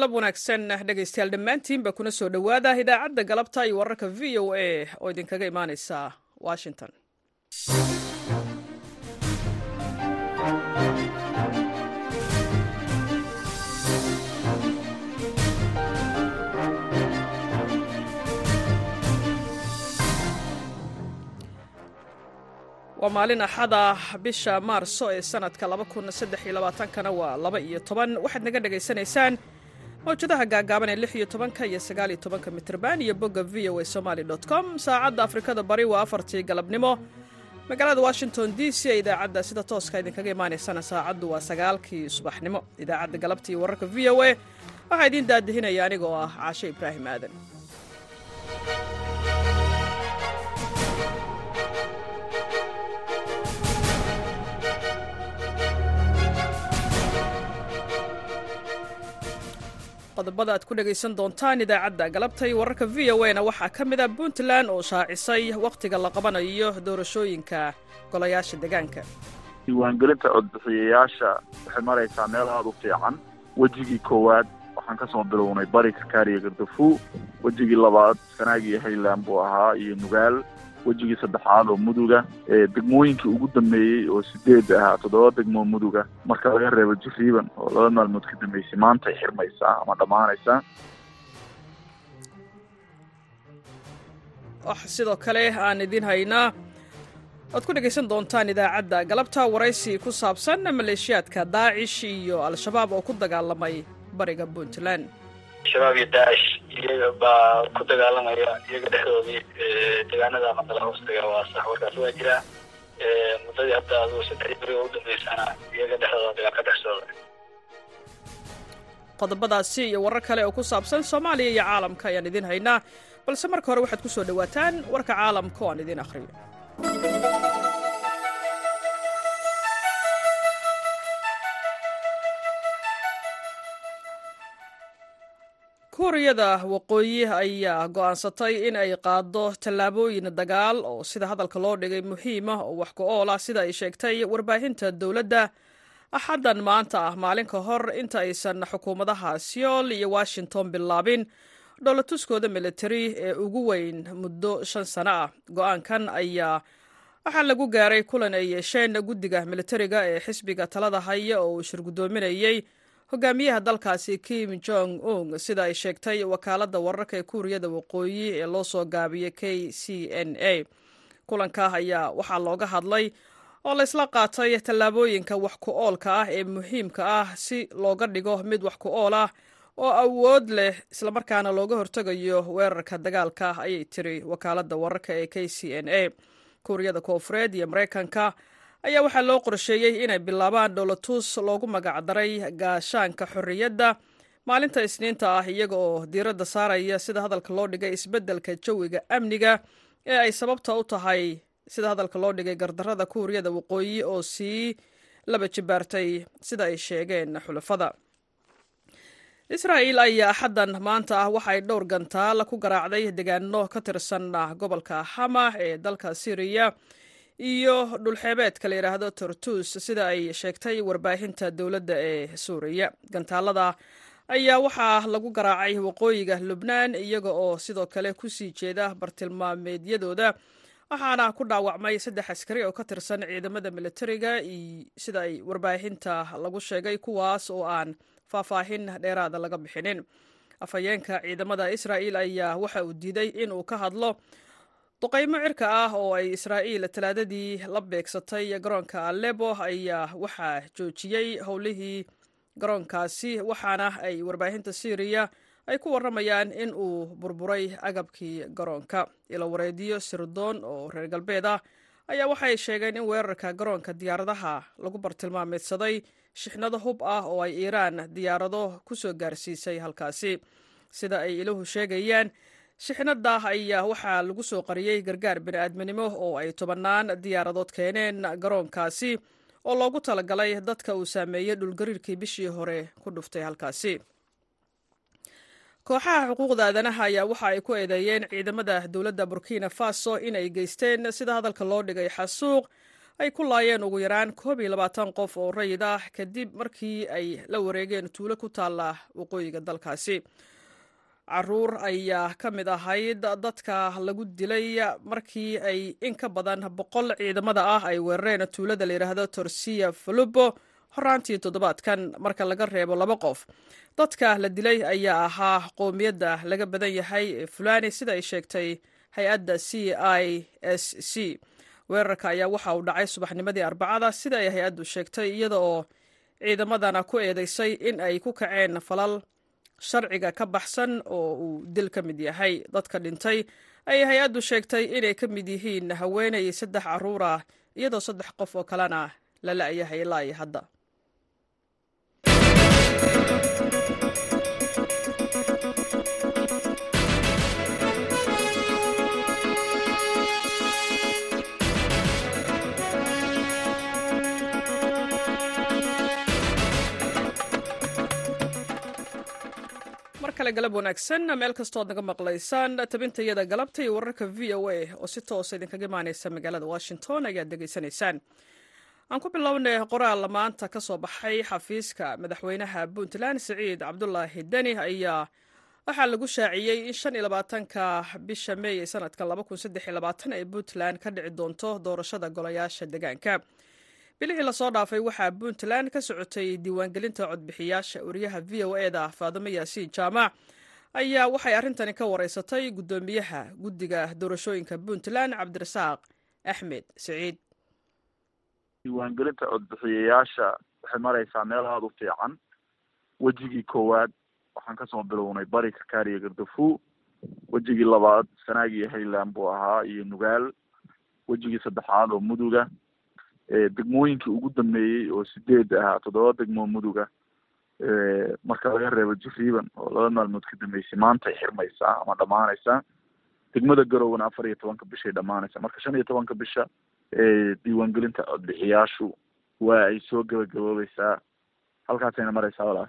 galab wanaagsan. Dhegaystayaal dhammaantiinba kuna soo dhowaada. Idaacadda galabta iyo wararka v o a oo idinkaga imaaneysa washington. Waa maalin axada bisha maarso ee sanadka kana waa laba iyo toban. Waxaad naga dhagaysanaysaan mawjadaha gaagaaban ee lix iyo tobanka iyo sagaal iyo tobanka mitrban iyo bogga v o a somaly com. Saacadda afrikada bari waa afartii galabnimo. Magaalada washington d c ee idaacadda sida tooska idinkaga imaaneysana saacaddu waa sagaalkii subaxnimo. Idaacadda galabta iyo wararka v o a waxaa idiin daadihinaya anigoo ah caashe ibraahim aadan qodobada aad ku dhegaysan doontaan idaacadda galabta iyo wararka v o na waxaa ka mid a puntland oo shaacisay wakhtiga la qabanayo doorashooyinka golayaasha deegaanka. Diiwaangelinta codbixiyayaasha waxay maraysaa meel aada u fiican. Wejigii koowaad waxaan ka soo bilownay bari karkaariya gardafu. Wejigii labaad sanaag iyo hayland buu ahaa iyo nugaal wejigii saddexaad oo muduga degmooyinkii ugu dambeeyey oo sideed ahaa toddoba degmoo muduga. Marka laga reebo jiriiban oo laba maalmood ka dambeysay maantay xirmaysaa ama dhammaanaysaa. Wax sidoo kale aan idiin haynaa waad ku dhegaysan doontaan idaacadda galabta waraysi ku saabsan maleeshiyaadka daacish iyo al-shabaab oo ku dagaalamay bariga puntland shabaab iyo daacish iyaga baa ku dagaalamaya iyaga dhexdoodii deegaanada maqala hoostaga waa sax. Warkaas waa jiraa muddadii hadda aduu saddexdii beri oo u dambeysana iyaga dhexdooda dagaal ka dhex socda qodobadaasi iyo warar kale oo ku saabsan soomaaliya iyo caalamka ayaan idiin haynaa. Balse marka hore waxaad ku soo dhowaataan warka caalamka oo aan idiin akhriyo kuuriyada waqooyi ayaa go'aansatay in ay qaaddo tallaabooyin dagaal oo sida hadalka loo dhigay muhiima oo wax ku ool ah sida ay sheegtay warbaahinta dowladda. Axaddan maanta ah maalin ka hor inta aysan xukuumadaha seoul iyo washington bilaabin dhoolatuskooda militari ee ugu weyn muddo shan sano ah. Go'aankan ayaa waxaa lagu gaaray kulan ay yeesheen guddiga militariga ee xisbiga talada haya oo uu shirgudoominayey hogaamiyaha dalkaasi kim jong un sida ay sheegtay wakaaladda wararka ee kuuriyada waqooyi ee loo soo gaabiyey k c n a. Kulanka ayaa waxaa looga hadlay oo la isla qaatay tallaabooyinka wax ku oolka ah ee muhiimka ah si looga dhigo mid wax ku ool ah oo awood leh islamarkaana looga hortegayo weerarka dagaalka ayay tiri wakaaladda wararka ee k c n a. Kuuriyada koofureed iyo maraykanka ayaa waxaa loo qorsheeyey inay bilaabaan dhowlatus loogu magacdaray gaashaanka xorriyadda maalinta isniinta ah iyaga oo diiradda saaraya sida hadalka loo dhigay isbeddelka jawiga amniga ee ay sababta u tahay sida hadalka loo dhigay gardarrada kuuriyada waqooyi oo sii laba jibaartay sida ay sheegeen xulafada. Israa'il ayaa axaddan maanta ah waxay dhowr gantaal ku garaacday deegaano ka tirsan gobolka hama ee dalka syriya iyo dhulxeebeedka la yidhaahdo tortus sida ay sheegtay warbaahinta dowladda ee suuriya. Gantaalada ayaa waxaa lagu garaacay waqooyiga lubnaan iyaga oo sidoo kale ku sii jeeda bartilmaameedyadooda waxaana ku dhaawacmay saddex askari oo ka tirsan ciidamada militariga sida ay warbaahinta lagu sheegay kuwaas oo aan faahfaahin dheeraada laga bixinin. Afhayeenka ciidamada israa'il ayaa waxa uu diiday inuu ka hadlo duqaymo cirka ah oo ay israa'iil talaadadii la beegsatay garoonka alebo ayaa waxaa joojiyey howlihii garoonkaasi waxaana ay warbaahinta syriya ay ku warramayaan in uu burburay agabkii garoonka. Ilo wareediyo sirdoon oo reer galbeed ah ayaa waxay sheegeen in weerarka garoonka diyaaradaha lagu bartilmaameedsaday shixnado hub ah oo ay iiraan diyaarado ku soo gaarsiisay halkaasi. Sida ay iluhu sheegayaan shixnada ayaa waxaa lagu soo qariyey gargaar bini'aadminimo oo ay tobannaan diyaaradood keeneen garoonkaasi oo loogu talagalay dadka uu saameeyey dhulgariirkii bishii hore ku dhuftay halkaasi. Kooxaha xuquuqda aadanaha ayaa waxa ay ku eedeeyeen ciidamada dowladda burkina faso in ay geysteen sida hadalka loo dhigay xasuuq ay ku laayeen ugu yaraan koob iyo labaatan qof oo rayid ah kadib markii ay la wareegeen tuulo ku taalla waqooyiga dalkaasi carruur ayaa ka mid ahayd dadka lagu dilay markii ay in ka badan boqol ciidamada ah ay weerareen tuulada la yidhaahdo torsiya fulubo horaantii toddobaadkan marka laga reebo laba qof. Dadka la dilay ayaa ahaa qowmiyadda laga badan yahay ee fulani sida ay sheegtay hay'adda c i s c. Weerarka ayaa waxa uu dhacay subaxnimadii arbacada sida ay hay'addu sheegtay iyada oo ciidamadana ku eedeysay in ay ku kaceen falal sharciga ka baxsan oo uu dil ka mid yahay dadka dhintay ayay hay'addu sheegtay inay ka mid yihiin haweenay saddex carruur ah iyadoo saddex qof oo kalena la la-yahay ilaa iyo hadda kale galab wanaagsan meel kastoo ad naga maqlaysaan tabintayada galabta iyo wararka v o a oo si toosa idinkaga imaaneysa magaalada washington ayaad degeysanaysaan aan ku bilownay qoraal maanta ka soo baxay xafiiska madaxweynaha puntland siciid cabdulaahi deni ayaa waxaa lagu shaaciyey in shan iyo labaatanka bisha meey ee sanadka laba kun saddex iyo labaatan ay puntland ka dhici doonto doorashada golayaasha deegaanka bilihii la soo dhaafay waxaa puntland ka socotay diiwaangelinta codbixiyaasha wariyaha v o e da faadimo yaasiin jaamac. Ayaa waxay arrintani ka wareysatay guddoomiyaha guddiga doorashooyinka puntland cabdirasaaq axmed siciid diiwaangelinta codbixiyayaasha waxay maraysaa meel aada u fiican. Wejigii koowaad waxaan ka soo bilownay bari karkaariya gardafu. Wejigii labaad sanaag iyo highland buu ahaa iyo nugaal. Wejigii saddexaad oo muduga degmooyinkii ugu dambeeyey oo sideed ahaa toddoba degmoo muduga marka laga reebo jiriiban oo laba maalmood ka dambeysay maantay xirmaysaa ama dhamaanaysaa degmada garowna afar iyo tobanka bishay dhamaanaysaa marka shan iyo tobanka bisha diiwaangelinta codbixiyaashu waa ay soo gabagaboobaysaa halkaasayna maraysaa walaal.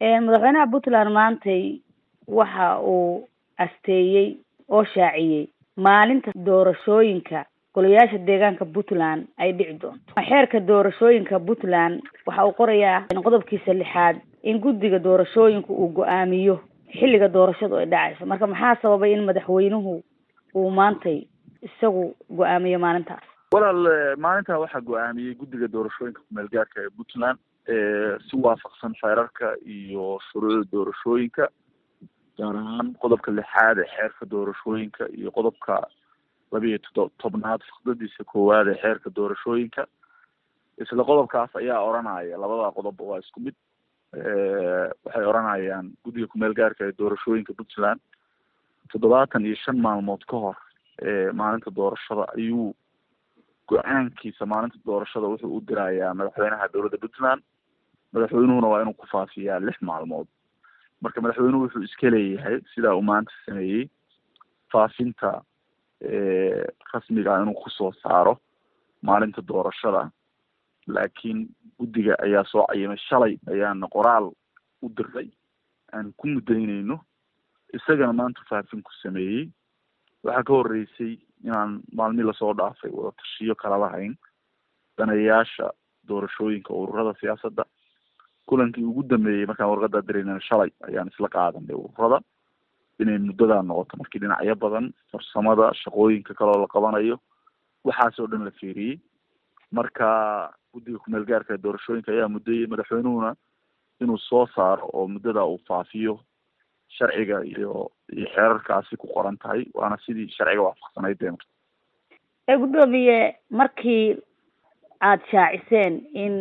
Madaxweynaha puntland maantay waxa uu asteeyey oo shaaciyey maalinta doorashooyinka golayaasha deegaanka puntland ay dhici doonto. Xeerka doorashooyinka puntland waxa uu qorayaa qodobkiisa lixaad in guddiga doorashooyinka uu go'aamiyo xilliga doorashadu ay dhacayso. Marka maxaa sababay in madaxweynuhu uu maantay isagu go'aamiyo maalintaas? Walaal maalintaa waxaa go'aamiyey guddiga doorashooyinka kumeel gaarka ee puntland si waafaqsan xeerarka iyo shuruucda doorashooyinka gaar ahaan qodobka lixaad ee xeerka doorashooyinka iyo qodobka labiiyo todo tobnaad fiqdadiisa koowaad ee xeerka doorashooyinka isla qodobkaas ayaa oranaya. Labada qodobba waa isku mid waxay oranayaan guddiga kumeel gaarka ee doorashooyinka puntland. Toddobaatan iyo shan maalmood ka hor maalinta doorashada ayuu go'aankiisa maalinta doorashada wuxuu u dirayaa madaxweynaha dowladda puntland. Madaxweynuhuna waa inuu ku faafiyaa lix maalmood. Marka madaxweynuhu wuxuu iska leeyahay sidaa uu maanta sameeyey faafinta rasmiga inuu ku soo saaro maalinta doorashada laakiin guddiga ayaa soo cayimay shalay ayaana qoraal u diray aan ku mudaynayno isagana maanta faafin ku sameeyey waxaa ka horeysay inaan maalmii la soo dhaafay wada tashiyo kala lahayn daneeyaasha doorashooyinka ururada siyaasadda kulankii ugu dambeeyey markaan warqadaa diraynana shalay ayaan isla qaadanay ururada inay muddadaa noqoto. Markii dhinacyo badan farsamada shaqooyinka kaleoo la qabanayo waxaas oo dhan la fiiriyey. Marka guddiga kumeel gaarka ee doorashooyinka ayaa muddayey madaxweynuhuna inuu soo saaro oo muddadaa uu faafiyo sharciga iyo iyo xeerarkaasi ku qoran tahay waana sidii sharciga waafaqsanayd ee guddoomiye markii aada shaaciseen in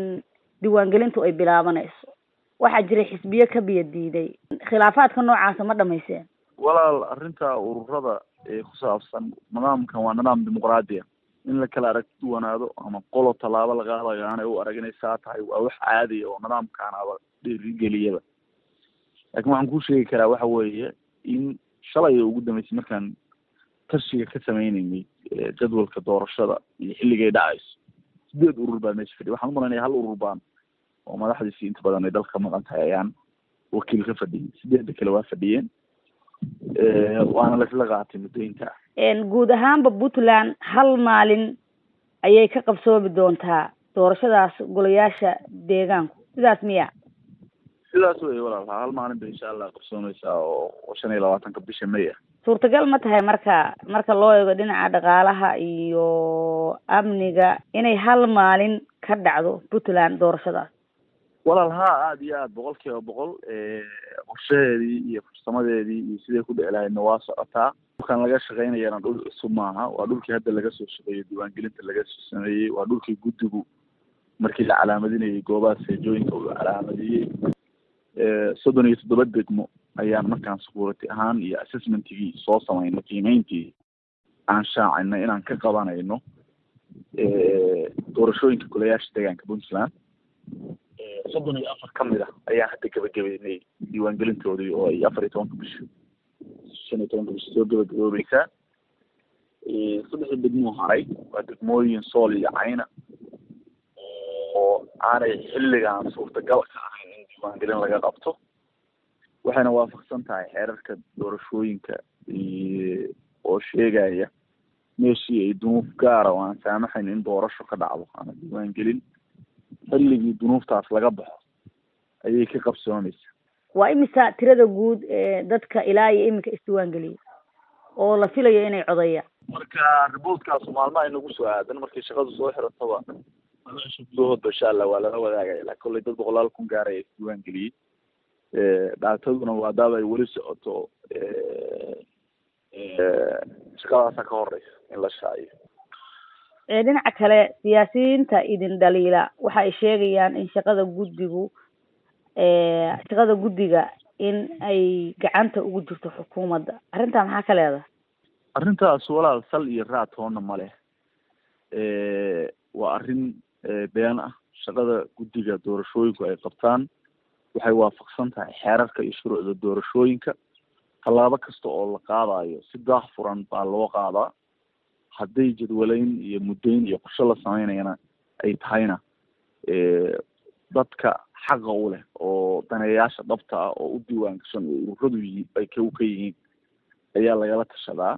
diiwaangelintu ay bilaabanayso waxaa jiray xisbiyo ka biyo diiday khilaafaadka noocaasa ma dhamayseen walaal arrinta ururada ee ku saabsan nidaamkan waa nidaam dimuqraadiya. In la kala arag duwanaado ama qolo tallaabo la u arag inay saa tahay waa wax caadiya oo nidaamkaanaba dhiirigeliyaba laakiin waxaan kuu sheegi karaa waxa weeye in shalay ugu dambeysay markaan tashiga ka sameyneynay jadwalka doorashada iyo xilligay dhacayso. Sideed urur baa meesha fadhiya. Waxaan u malaynaya hal urur baan oo madaxdiisii inta badan ay dalka ka maqan tahay ayaan wakiil ka fadhiyay. Sideedda kale waa fadhiyeen waana laisla qaatay mudooyinka guud ahaanba puntland hal maalin ayay ka qabsoomi doontaa doorashadaas golayaasha deegaanku. Sidaas miya? Sidaas wey walaal. Hal maalin bay insha allah qabsoomeysaa oo shan iyo labaatanka bisha may ah. Suurtagal ma tahay marka marka loo eego dhinaca dhaqaalaha iyo amniga inay hal maalin ka dhacdo puntland doorashadaas walaal haa aada iyo aada boqol kiiba boqol qorshaheedii iyo farsamadeedii iyo siday ku dhici lahayna waa socotaa dhulkan laga shaqaynayana dhul cusub maaha. Waa dhulkii hadda laga soo shaqeeyey diiwaangelinta laga soo sameeyey waa dhulkii guddigu markii la calaamadinayay goobaha seejooyinka uu calaamadiyey soddon iyo toddoba degmo ayaan markaan security ahaan iyo assessmentigii soo sameynay qiimeyntii aan shaacinay inaan ka qabanayno doorashooyinka golayaasha deegaanka puntland soddon iyo afar ka mid ah ayaan hadda gebagabeynay diiwaangelintoodii oo ay afar iyo tobanka bisha shan iyo tobanka bisha soo gebagaboobeysaa saddexda degmoo haray? Waa degmooyin sool iyo cayna oo aanay xilligan suurtagal ka ahayn in diiwaangelin laga qabto. Waxayna waafaqsan tahay xeerarka doorashooyinka oo sheegaya meeshii ay dunuuf gaara oo aan saamaxayn in doorasho ka dhacdo ama diiwaangelin xilligii dunuuftaas laga baxo ayay ka qabsoomeysaa waa imisa tirada guud ee dadka ilaa iyo iminka isdiiwaangeliyay oo la filayo inay codayaan? Marka riboortkaas maalmaha inagu soo aadan markii shaqadu soo xirataba nolosha gudahoodba insha allah waa lala wadaagaya la kolley dad boqolaal kun gaaraya isdiiwaangeliyey dhaataduna waa daaba ay weli socoto. Shaqadaasa ka horeysa in la shaaciyo dhinaca kale siyaasiyiinta idin dhaliila waxa ay sheegayaan in shaqada guddigu shaqada guddiga in ay gacanta ugu jirto xukuumadda. Arrintaa maxaa ka leedahay? Arrintaas walaal sal iyo raad toona ma leh. Waa arrin been ah. Shaqada guddiga doorashooyinku ay qabtaan waxay waafaqsan tahay xeerarka iyo shuruucda doorashooyinka. Tallaabo kasta oo la qaadayo si daah furan baa loo qaadaa hadday jadwaleyn iyo muddayn iyo qorshe la sameynayana ay tahayna dadka xaqa u leh oo daneeyaasha dhabta ah oo u diiwaan gashan oo ururadu yihiin ay ka ka yihiin ayaa lagala tashadaa.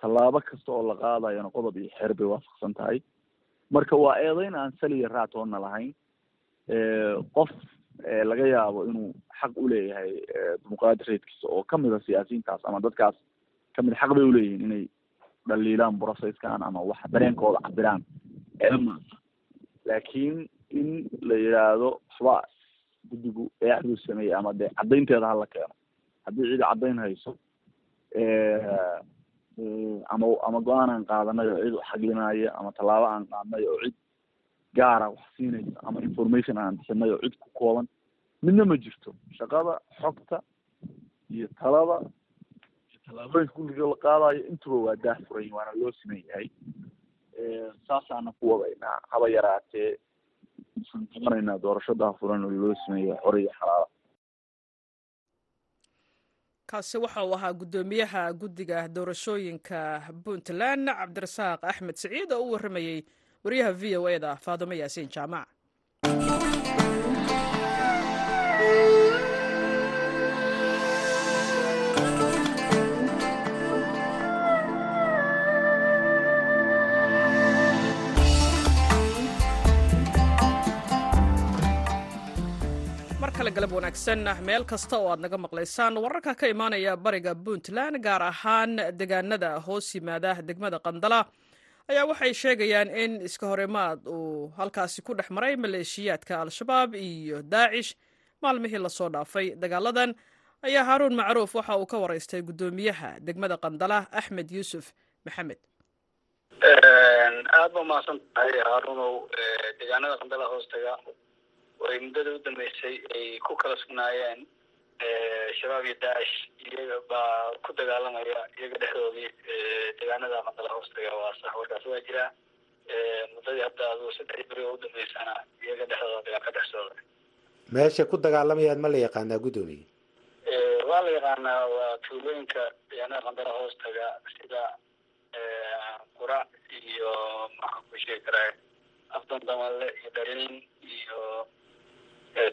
Tallaabo kasta oo la qaadayona qodob iyo xeer bay waafaqsan tahay. Marka waa eedeyn aan saliya raatoona lahayn. Qof laga yaabo inuu xaq uleeyahay dimuqraadi reedkiisa oo ka mid a siyaasiyiintaas ama dadkaas ka mid xaq bay uleeyihiin inay dhaliilaan processkan ama wax dareenkooda cabiraan eema laakiin in la yidhaahdo waxba guddigu eexduu sameeyey ama de caddaynteeda hala keeno. Haddii cidi caddayn hayso ama ama go'aan aan qaadanay oo cid xaglinaya ama tallaabo aan qaadnay oo cid gaara wax siinaysa ama information aan bixinay oo cid ku kooban midna ma jirto. Shaqada xogta iyo talada tallaabooyinka gulliga la qaadayo intuba waa daah furan waana loo siman yahay saasaana ku wadaynaa haba yaraatee. Waxaan qabanaynaa doorasho daah furan oo loo siman yahay xore iyo xalaala kaasi waxa uu ahaa guddoomiyaha guddiga doorashooyinka puntland cabdirasaaq axmed siciid oo u warramayey wariyaha v o eda faadimo yaasiin jaamac galab wanaagsan meel kasta oo aad naga maqlaysaan wararka ka imaanaya bariga puntland gaar ahaan deegaanada hoos yimaada degmada qandala ayaa waxay sheegayaan in iska horimaad uu halkaasi ku dhex maray maleeshiyaadka al-shabaab iyo daacish maalmihii la soo dhaafay dagaaladan ayaa haaruun macruuf waxa uu ka waraystay guddoomiyaha degmada qandala axmed yuusuf maxamed. Aada ba mahadsan tahay haaruunow deegaanada qandala hoostaga ay muddada u dambeysay ay ku kala sugnaayeen shabaab iyo daacish iyaga baa ku dagaalamaya iyaga dhexdoodii deegaanada qandala hoostaga waa sax. Warkaas waa jiraa muddadii hadda aduu saddexdii beri oo u dambeysana iyaga dhexdooda dagaal ka dhex socda meesha ku dagaalamayaan ma la yaqaanaa guddoomiye waa la yaqaanaa waa tuulooyinka deegaanada qandala hoostaga sida qurac iyo maxaan ku sheegi karaa afdan damalle iyo dhalin iyo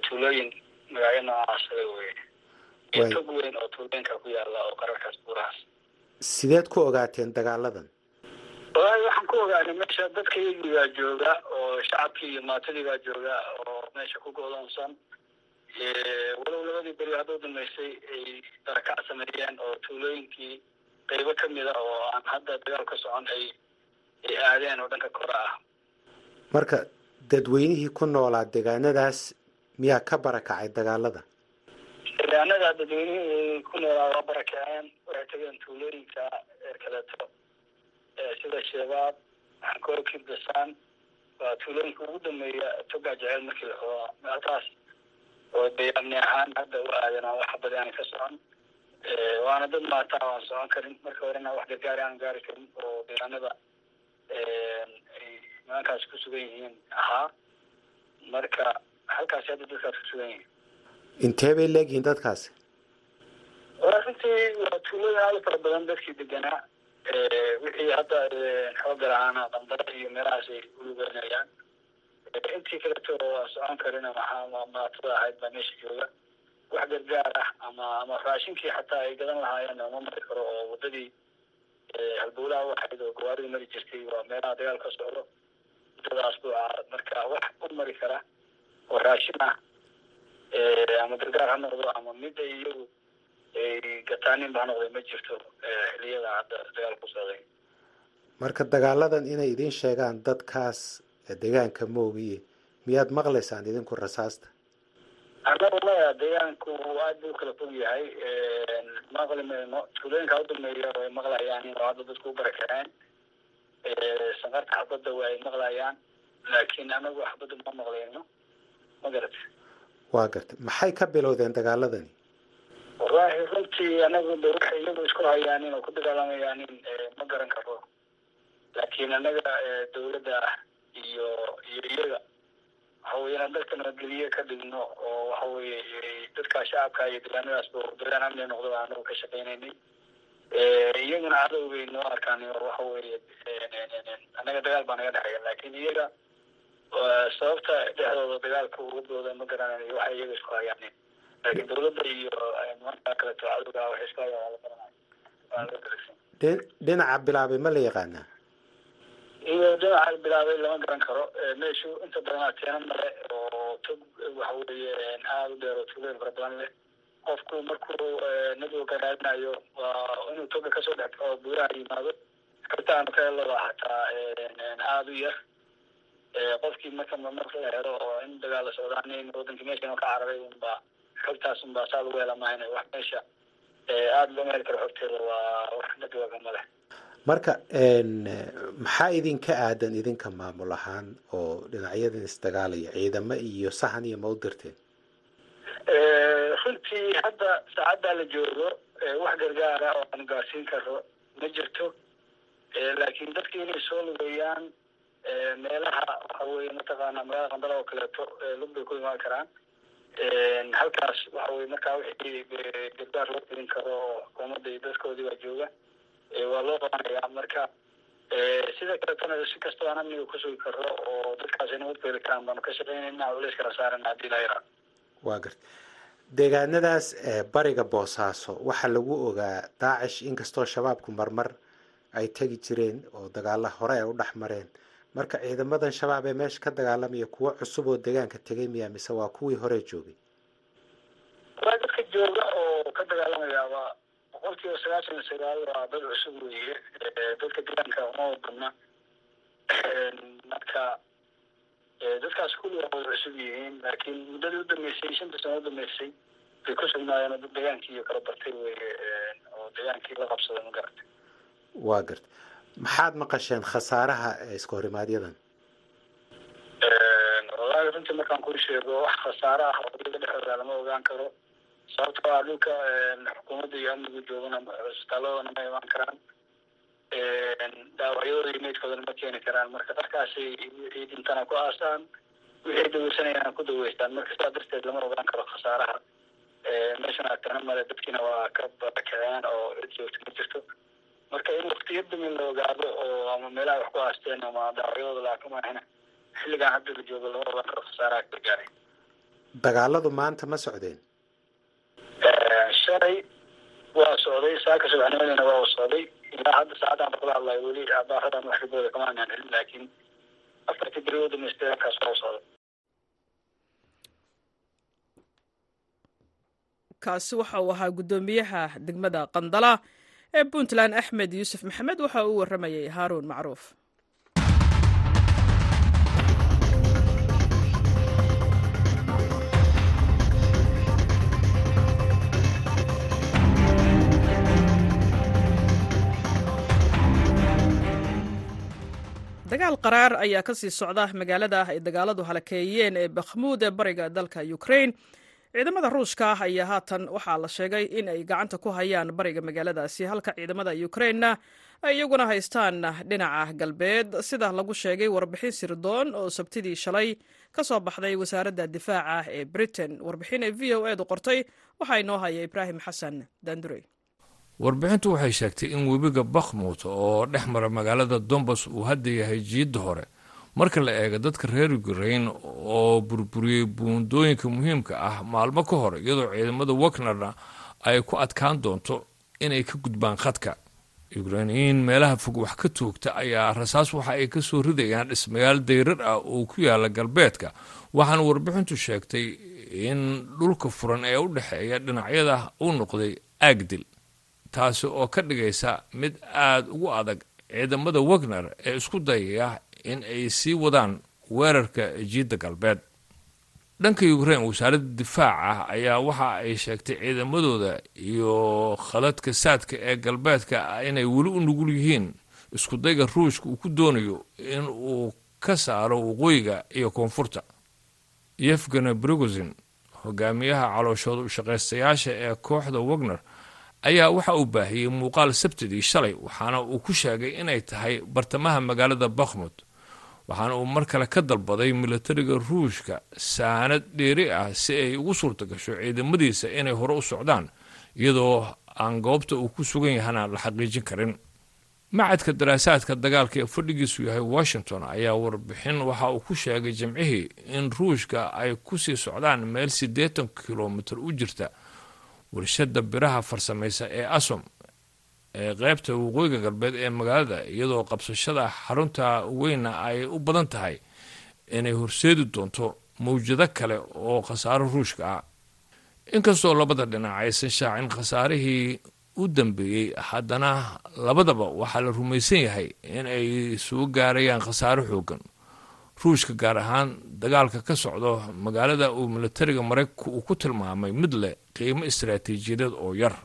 tuulooyin magacyo noocaasada wey. Iyo tog weyn oo tuulooyinka ku yaalla oo qararkaas buurahaas. Sideed ku ogaateen dagaaladan walahi waxaan ku ogaanay meesha dadka iyagii baa jooga oo shacabkii iyo maatadii baa jooga oo meesha ku go'doonsan. Walow labadii beri hadda u dambeysay ay darakac sameeyeen oo tuulooyinkii qaybo kamida oo aan hadda dagaal ka socon ay ay aadeen oo dhanka kore ah. Marka dadweynihii ku noolaa deegaanadaas miyaa ka barakacay dagaalada? Deegaanada dadweynihii ku noolaa waa barakaceen. Waxay tageen tuulooyinka kaleeto sida shabaab xankoor kibdasaan waa tuulooyinka ugu dambeeya togaa jeceel markii laxooa meelkaas oo dayaamni ahaan hadda u aadan aan wax badi aan ka socon. Waana dad maataa aan socon karin. Marka horena wax gargaari aan gaari karin oo deegaanada ay nimankaas ku sugan yihiin ahaa. Marka halkaasi hadda dadkaas ku sugan yihiin intee bay leegyihiin dadkaasi runtii waa tuulooyin aada fara badan dadkii deganaa wixii hadda xooga lahaana qandara iyo meelahaas ay ulugeynayaan intii kaleto socon karina maxaa maatada ahayd baa meesha jooga. Wax gargaar ah ama ama raashinkii xataa ay gadan lahaayeen uma mari karo oo wadadii halbowlaha u ahayd oo gawaaridii mari jirtay waa meelaha dagaal ka socdo. Wadadaas buu ahaa marka wax u mari kara oo raashin ah ama gargaar ha noqdo ama mid ay iyagu ay gataaninba ha noqday ma jirto xiliyada hadda dagaal ku socday marka dagaaladan inay idiin sheegaan dadkaas deegaanka moogiye miyaad maqlaysaan idinku rasaasta? Annagu maya deegaanku aad buu kala fog yahay maqli mayno tuulooyinka udambeeya way maqlayaan in hadda dadku u barakaceen sanqarta xabadda waa ay maqlayaan laakiin anagu xabadda ma maqlayno ma garata waa gartay maxay ka bilowdeen dagaaladani? Wallahi runtii anagu de waxay iyagu isku hayaanin oo ku dagaalamayaanin ma garan karo. Laakiin anaga dawladda ah iyo iyo iyaga waxa weye inaan dadka nabadgeliye ka dhigno oo waxa weye dadka shacabka iyo deegaanadaasba deegaan amni noqdo anagu ka shaqeynaynay iyaguna cadowgay noo arkaan waxa weye anaga dagaal baa naga dhexeeya. Laakiin iyaga sababta dhexdooda dagaalka ugadooda ma garanayo waxay iyaga isku hayaanin laakiin dawladda iyo nimanka kaleto cadowga waxay isku hayaan waa la garanayo. Waa la garagsan dhinaca bilaabay ma la yaqaanaa? Iyo dhinaca bilaabay lama garan karo. Meeshu inta badan ateena male oo tog waxa weye aada u dheer oo tuulooyin fara badan leh. Qofku markuu nadowga raadinayo waa inuu toga ka soo dhex oo buuraha yimaado kabtaanu ka helaba hataa aada u yar qofkii marka marka la helo oo in dagaal la socdaan in wadankii meeshan ka cararay unba xogtaas unbaa saa lagu hela maahan wax meesha aada looma heli karo xogteeda waa wax nadowga male marka maxaa idinka aadan idinka maamul ahaan oo dhinacyadan isdagaalaya ciidamo iyo sahan iyo ma u dirteen? Runtii hadda saacaddaa la joogo wax gargaara oo aan gaarsiin karo ma jirto. Laakiin dadka inay soo lugeeyaan meelaha waxa weye mataqaana magaalada qandala oo kaleeto lug bay ku imaan karaan. Halkaas waxa weye markaa wixii gargaar loo gelin karo oo xukuumadda iyo dadkoodii baa jooga waa loo qabanayaa marka. Sida kaletana si kastoo aan amniga kusugi karo oo dadkaas ay heli karaan baanu ka shaqeynayna culeys kala saarana haddii la yaraa. Waa garta. Deegaanadaas bariga boosaaso waxaa lagu ogaa daacish inkastoo shabaabku marmar ay tegi jireen oo dagaala hore ay u dhex mareen marka ciidamadan shabaab ee meesha ka dagaalamaya kuwo cusub oo deegaanka tegay miyaa mise waa kuwii hore joogay. Waa dadka jooga oo ka dagaalamaya waa boqol kiiba sagaashan iyo sagaal waa dad cusub weeye. Dadka deegaanka uma wadana. Marka dadkaas kulli waa wada cusub yihiin laakiin muddadii udambeysay shanta sano udambeysay bay ku sugnaayeen oo dad degaankii iyo kala bartay weye oo degaankii la qabsaday ma garatay waa garta maxaad maqasheen khasaaraha iska horimaadyaddan wallaahi runtii markaan kuu sheego wax khasaare ah iyaga dhexdooda lama ogaan karo. Sababtoo ah dhulka xukuumadda iyo amnigu joogana cisbitaaladana ma imaan karaan. Dhaawacyadooda iyo meydkoodana ma keeni karaan. Marka dadkaasay wixii dhintana ku aasaan wixii daweysanayana ku daweystaan. Marka sidaa darteed lama ogaan karo khasaaraha. Meeshana agtana male dadkiina waa ka barakaceen oo cid joogta ma jirto marka in waktiyo damin la ogaado oo ama meelaha wax ku aasteen ama dhaawacyadooda laakamahina xilligan hadda la joogo karo khasaaraha ka gaaray dagaaladu maanta ma socdeen? Shalay waa socday saaka subaxnimadina waa socday. Ilaa hadda saacadaan kula hadlayo weli abaaradan wax kabooda kama aanaan helin laakiin afartii beri u dhamaystay halkaas waa u socda kaasi waxa uu ahaa guddoomiyaha degmada qandala ee puntland axmed yuusuf maxamed waxa uu warramayay haaruun macruuf. dagaal qaraar ayaa ka sii socda magaalada ay dagaaladu halakeeyeen ee bakhmuud ee bariga dalka ukrain ciidamada ruushka ah ayaa haatan waxaa la sheegay in ay gacanta ku hayaan bariga magaaladaasi halka ciidamada ukrainna ay iyaguna haystaan dhinaca galbeed. Sida lagu sheegay warbixin sirdoon oo sabtidii shalay ka soo baxday wasaaradda difaaca ee britain. Warbixin ee v o edu qortay waxaa inoo haya ibraahim xasan dandurey warbixintu waxay sheegtay in webiga bakhmut oo dhex mara magaalada dombas uu hadda yahay jiidda hore marka la eego dadka reer ukrain oo burburiyey buundooyinka muhiimka ah maalmo ka hor iyadoo ciidamada wagnerna ay ku adkaan doonto inay ka gudbaan khadka. Ukrainiyiin meelaha fog wax ka toogta ayaa rasaas waxa ay ka soo ridayaan dhismayaal dayrar ah oo ku yaalla galbeedka. Waxaana warbixintu sheegtay in dhulka furan ee u dhexeeya dhinacyada uu noqday aagdil taasi oo ka dhigaysa mid aada ugu adag ciidamada wagner ee isku dayaya in ay sii wadaan weerarka jiidda galbeed. Dhanka ukrain wasaaradda difaaca ayaa waxa ay sheegtay ciidamadooda iyo khaladka saadka ee galbeedka inay weli u nugul yihiin. Iskudayga ruushka uu ku doonayo in uu ka saaro waqooyiga iyo koonfurta. Yefgana brigozin hogaamiyaha calooshooda ushaqaystayaasha ee kooxda wagner ayaa waxa uu baahiyey muuqaal sabtidii shalay waxaana uu ku sheegay inay tahay bartamaha magaalada bakhmut waxaana uu mar kale ka dalbaday milatariga ruushka saanad dheeri ah si ay ugu suurta gasho ciidamadiisa inay hore u socdaan iyadoo aan goobta uu ku sugan yahana la xaqiijin karin. Macadka daraasaadka dagaalka ee fadhigiisu yahay washington ayaa warbixin waxa uu ku sheegay jimcihii in ruushka ay ku sii socdaan meel siddeetan kilomitir u jirta warshada biraha farsamaysa ee asom ee qeybta waqooyiga galbeed ee magaalada iyadoo qabsashada xarunta weynna ay u badan tahay inay horseedi doonto mawjado kale oo khasaaro ruushka ah. Inkastoo labada dhinac aysan shaacin khasaarihii u dambeeyey haddana labadaba waxaa la rumaysan yahay in ay soo gaarayaan khasaaro xoogan. Ruushka gaar ahaan dagaalka ka socdo magaalada uu milatariga maraykanku uu ku tilmaamay mid leh qiimo istaraatiijiyadeed oo yar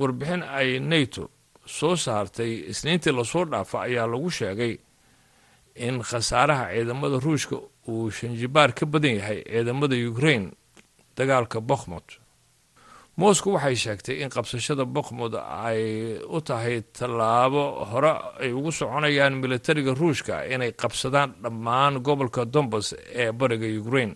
warbixin ay nato soo saartay isniintii la soo dhaafa ayaa lagu sheegay in khasaaraha ciidamada ruushka uu shanjibaar ka badan yahay ciidamada ukrain dagaalka bakhmut. Moscow waxay sheegtay in qabsashada bakhmud ay u tahay tallaabo hore ay ugu soconayaan milatariga ruushka inay qabsadaan dhammaan gobolka dombas ee bariga ukrain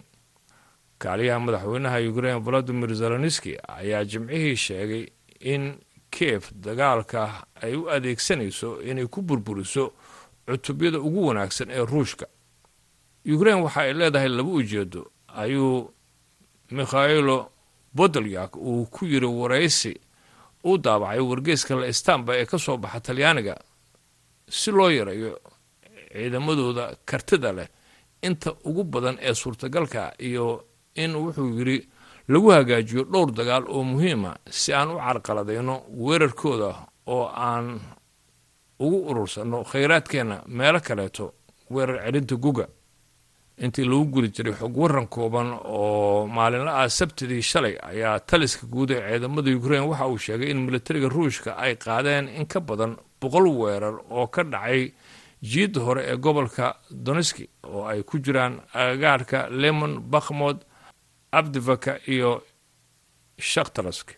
kaaliyaha madaxweynaha ukrain volodimir zelenski ayaa jimcihii sheegay in kiev dagaalka ay u adeegsanayso inay ku burburiso cutubyada ugu wanaagsan ee ruushka. Ukrain waxa ay leedahay laba ujeedo ayuu mikhailo bodolyak uu ku yiri waraysi u daabacay wargeeska la istanba ee ka soo baxa talyaaniga si loo yareeyo ciidamadooda kartida leh. Inta ugu badan ee suurtagalka iyo in wuxuu yidhi lagu hagaajiyo dhowr dagaal oo muhiima si aan u carqaladayno weerarkooda oo aan ugu urursanno khayraadkeenna meelo kaleeto weerar celinta guga. Intii lagu guli jiray xog waran kooban oo maalinla ah sabtidii shalay ayaa taliska guud ee ciidamada ukrain waxa uu sheegay in milatariga ruushka ay qaadeen in ka badan boqol weerar oo ka dhacay jiidda hore ee gobolka doneski oo ay ku jiraan agagaarka lemon bakhmod abdivaka iyo shaktarask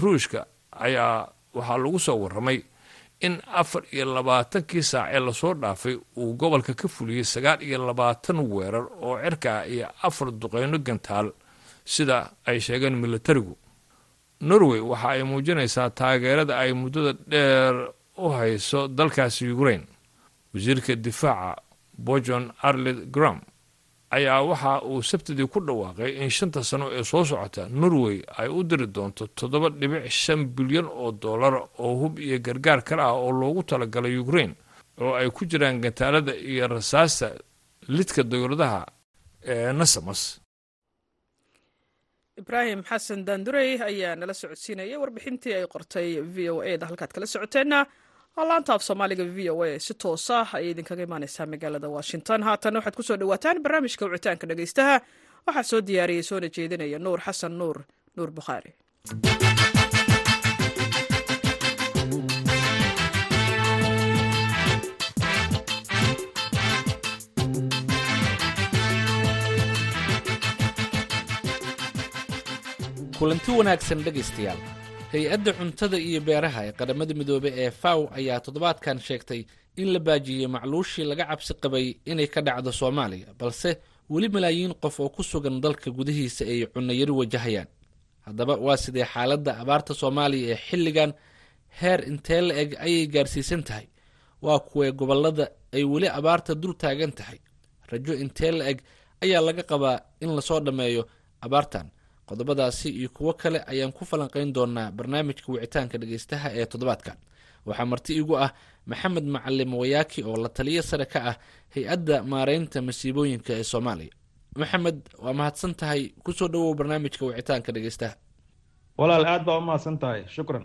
ruushka ayaa waxaa lagu soo warramay in afar iyo labaatankii saac ee la soo dhaafay uu gobolka ka fuliyey sagaal iyo labaatan weerar oo cirka iyo afar duqeyno gantaal sida ay sheegeen milatarigu. Norway waxa ay muujinaysaa taageerada ay muddada dheer u hayso dalkaasi ukrain wasiirka difaaca bojon arlid gram ayaa waxa uu sabtidii ku dhawaaqay in shanta sano ee soo socota norway ay u diri doonto toddoba dhibic shan bilyan oo dollar oo hub iyo gargaar kale ah oo loogu talagalay ukraine oo ay ku jiraan gantaalada iyo rasaasta lidka dowladaha ee nasamas. Ibraahim xasan daandurey ayaa nala socodsiinayay warbixintii ay qortay v o e da halkaad kala socoteenna oo laanta af soomaaliga v o a si toosa ayay idinkaga imaaneysaa magaalada washington. Haatan waxaad ku soo dhawaataan barnaamijka wicitaanka dhegeystaha. Waxaa soo diyaariyey soona jeedinaya nuur xasan nuur nuur bukhaari kulanti wanaagsan dhegaystayaal hay'adda cuntada iyo beeraha ee qaramada midoobe ee faw ayaa toddobaadkan sheegtay in la baajiyey macluushii laga cabsi qabay inay ka dhacdo soomaaliya balse weli malaayiin qof oo ku sugan dalka gudihiisa ay cunayari wajahayaan. Haddaba waa sidee xaaladda abaarta soomaaliya ee xilligan heer intee la eg ayay gaarsiisan tahay? Waa kuwee gobollada ay weli abaarta dul taagan tahay. Rajo intee la eg ayaa laga qabaa in la soo dhammeeyo abaartan qodobadaasi iyo kuwo kale ayaan ku falanqayn doonaa barnaamijka wicitaanka dhegeystaha ee toddobaadkan waxaa marti igu ah maxamed macalim wayaaki oo la taliyo sare ka ah hay'adda maareynta masiibooyinka ee soomaaliya. Maxamed waa mahadsan tahay ku soo dhawow barnaamijka wicitaanka dhegeystaha? Walaal aad baa u mahadsan tahay. Shukran.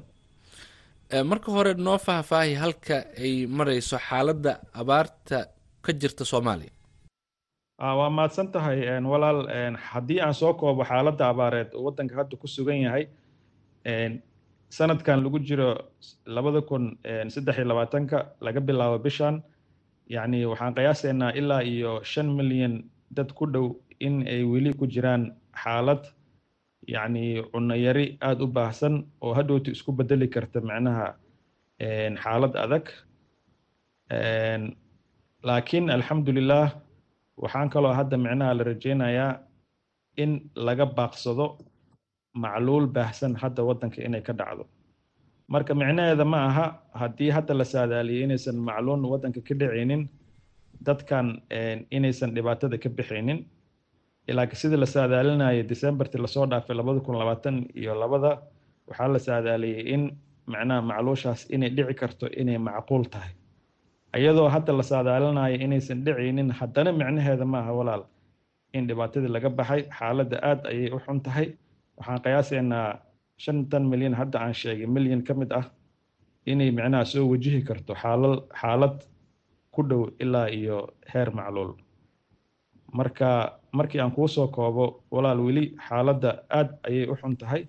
Marka hore noo faahfaahi halka ay mareyso xaaladda abaarta ka jirta soomaaliya waa mahadsan tahay walaal haddii aan soo koobo xaaladda abaareed oo waddanka hadda ku sugan yahay sanadkan lagu jiro labada kun saddex iyo labaatanka laga bilaabo bishan yacni waxaan qiyaasaynaa ilaa iyo shan milyan dad ku dhow in ay weli ku jiraan xaalad yacni cunayari aada u baahsan oo hadhowta isku bedeli karta macnaha xaalad adag. Laakiin alxamdulilah waxaan kaloo hadda micnaha la rajeynayaa in laga baaqsado macluul baahsan hadda waddanka inay ka dhacdo. Marka micnaheeda ma aha haddii hadda la saadaaliyay inaysan macluul waddanka ka dhicaynin dadkan inaysan dhibaatada ka bixaynin laakiin sidii la saadaalinaya decemberti la soo dhaafay labada kun labaatan iyo labada waxaa la saadaaliyey in macnaha macluushaas inay dhici karto inay macquul tahay iyadoo hadda la saadaalinayo inaysan dhicaynin haddana micnaheeda maaha walaal. In dhibaatadii laga baxay xaaladda aad ayay u xun tahay. Waxaan qiyaasaynaa shantan milyan hadda aan sheegay milyan ka mid ah inay micnaha soo wajihi karto xaalal xaalad ku dhow ilaa iyo heer macluul. Marka markii aan kuu soo koobo walaal weli xaaladda aad ayay u xun tahay.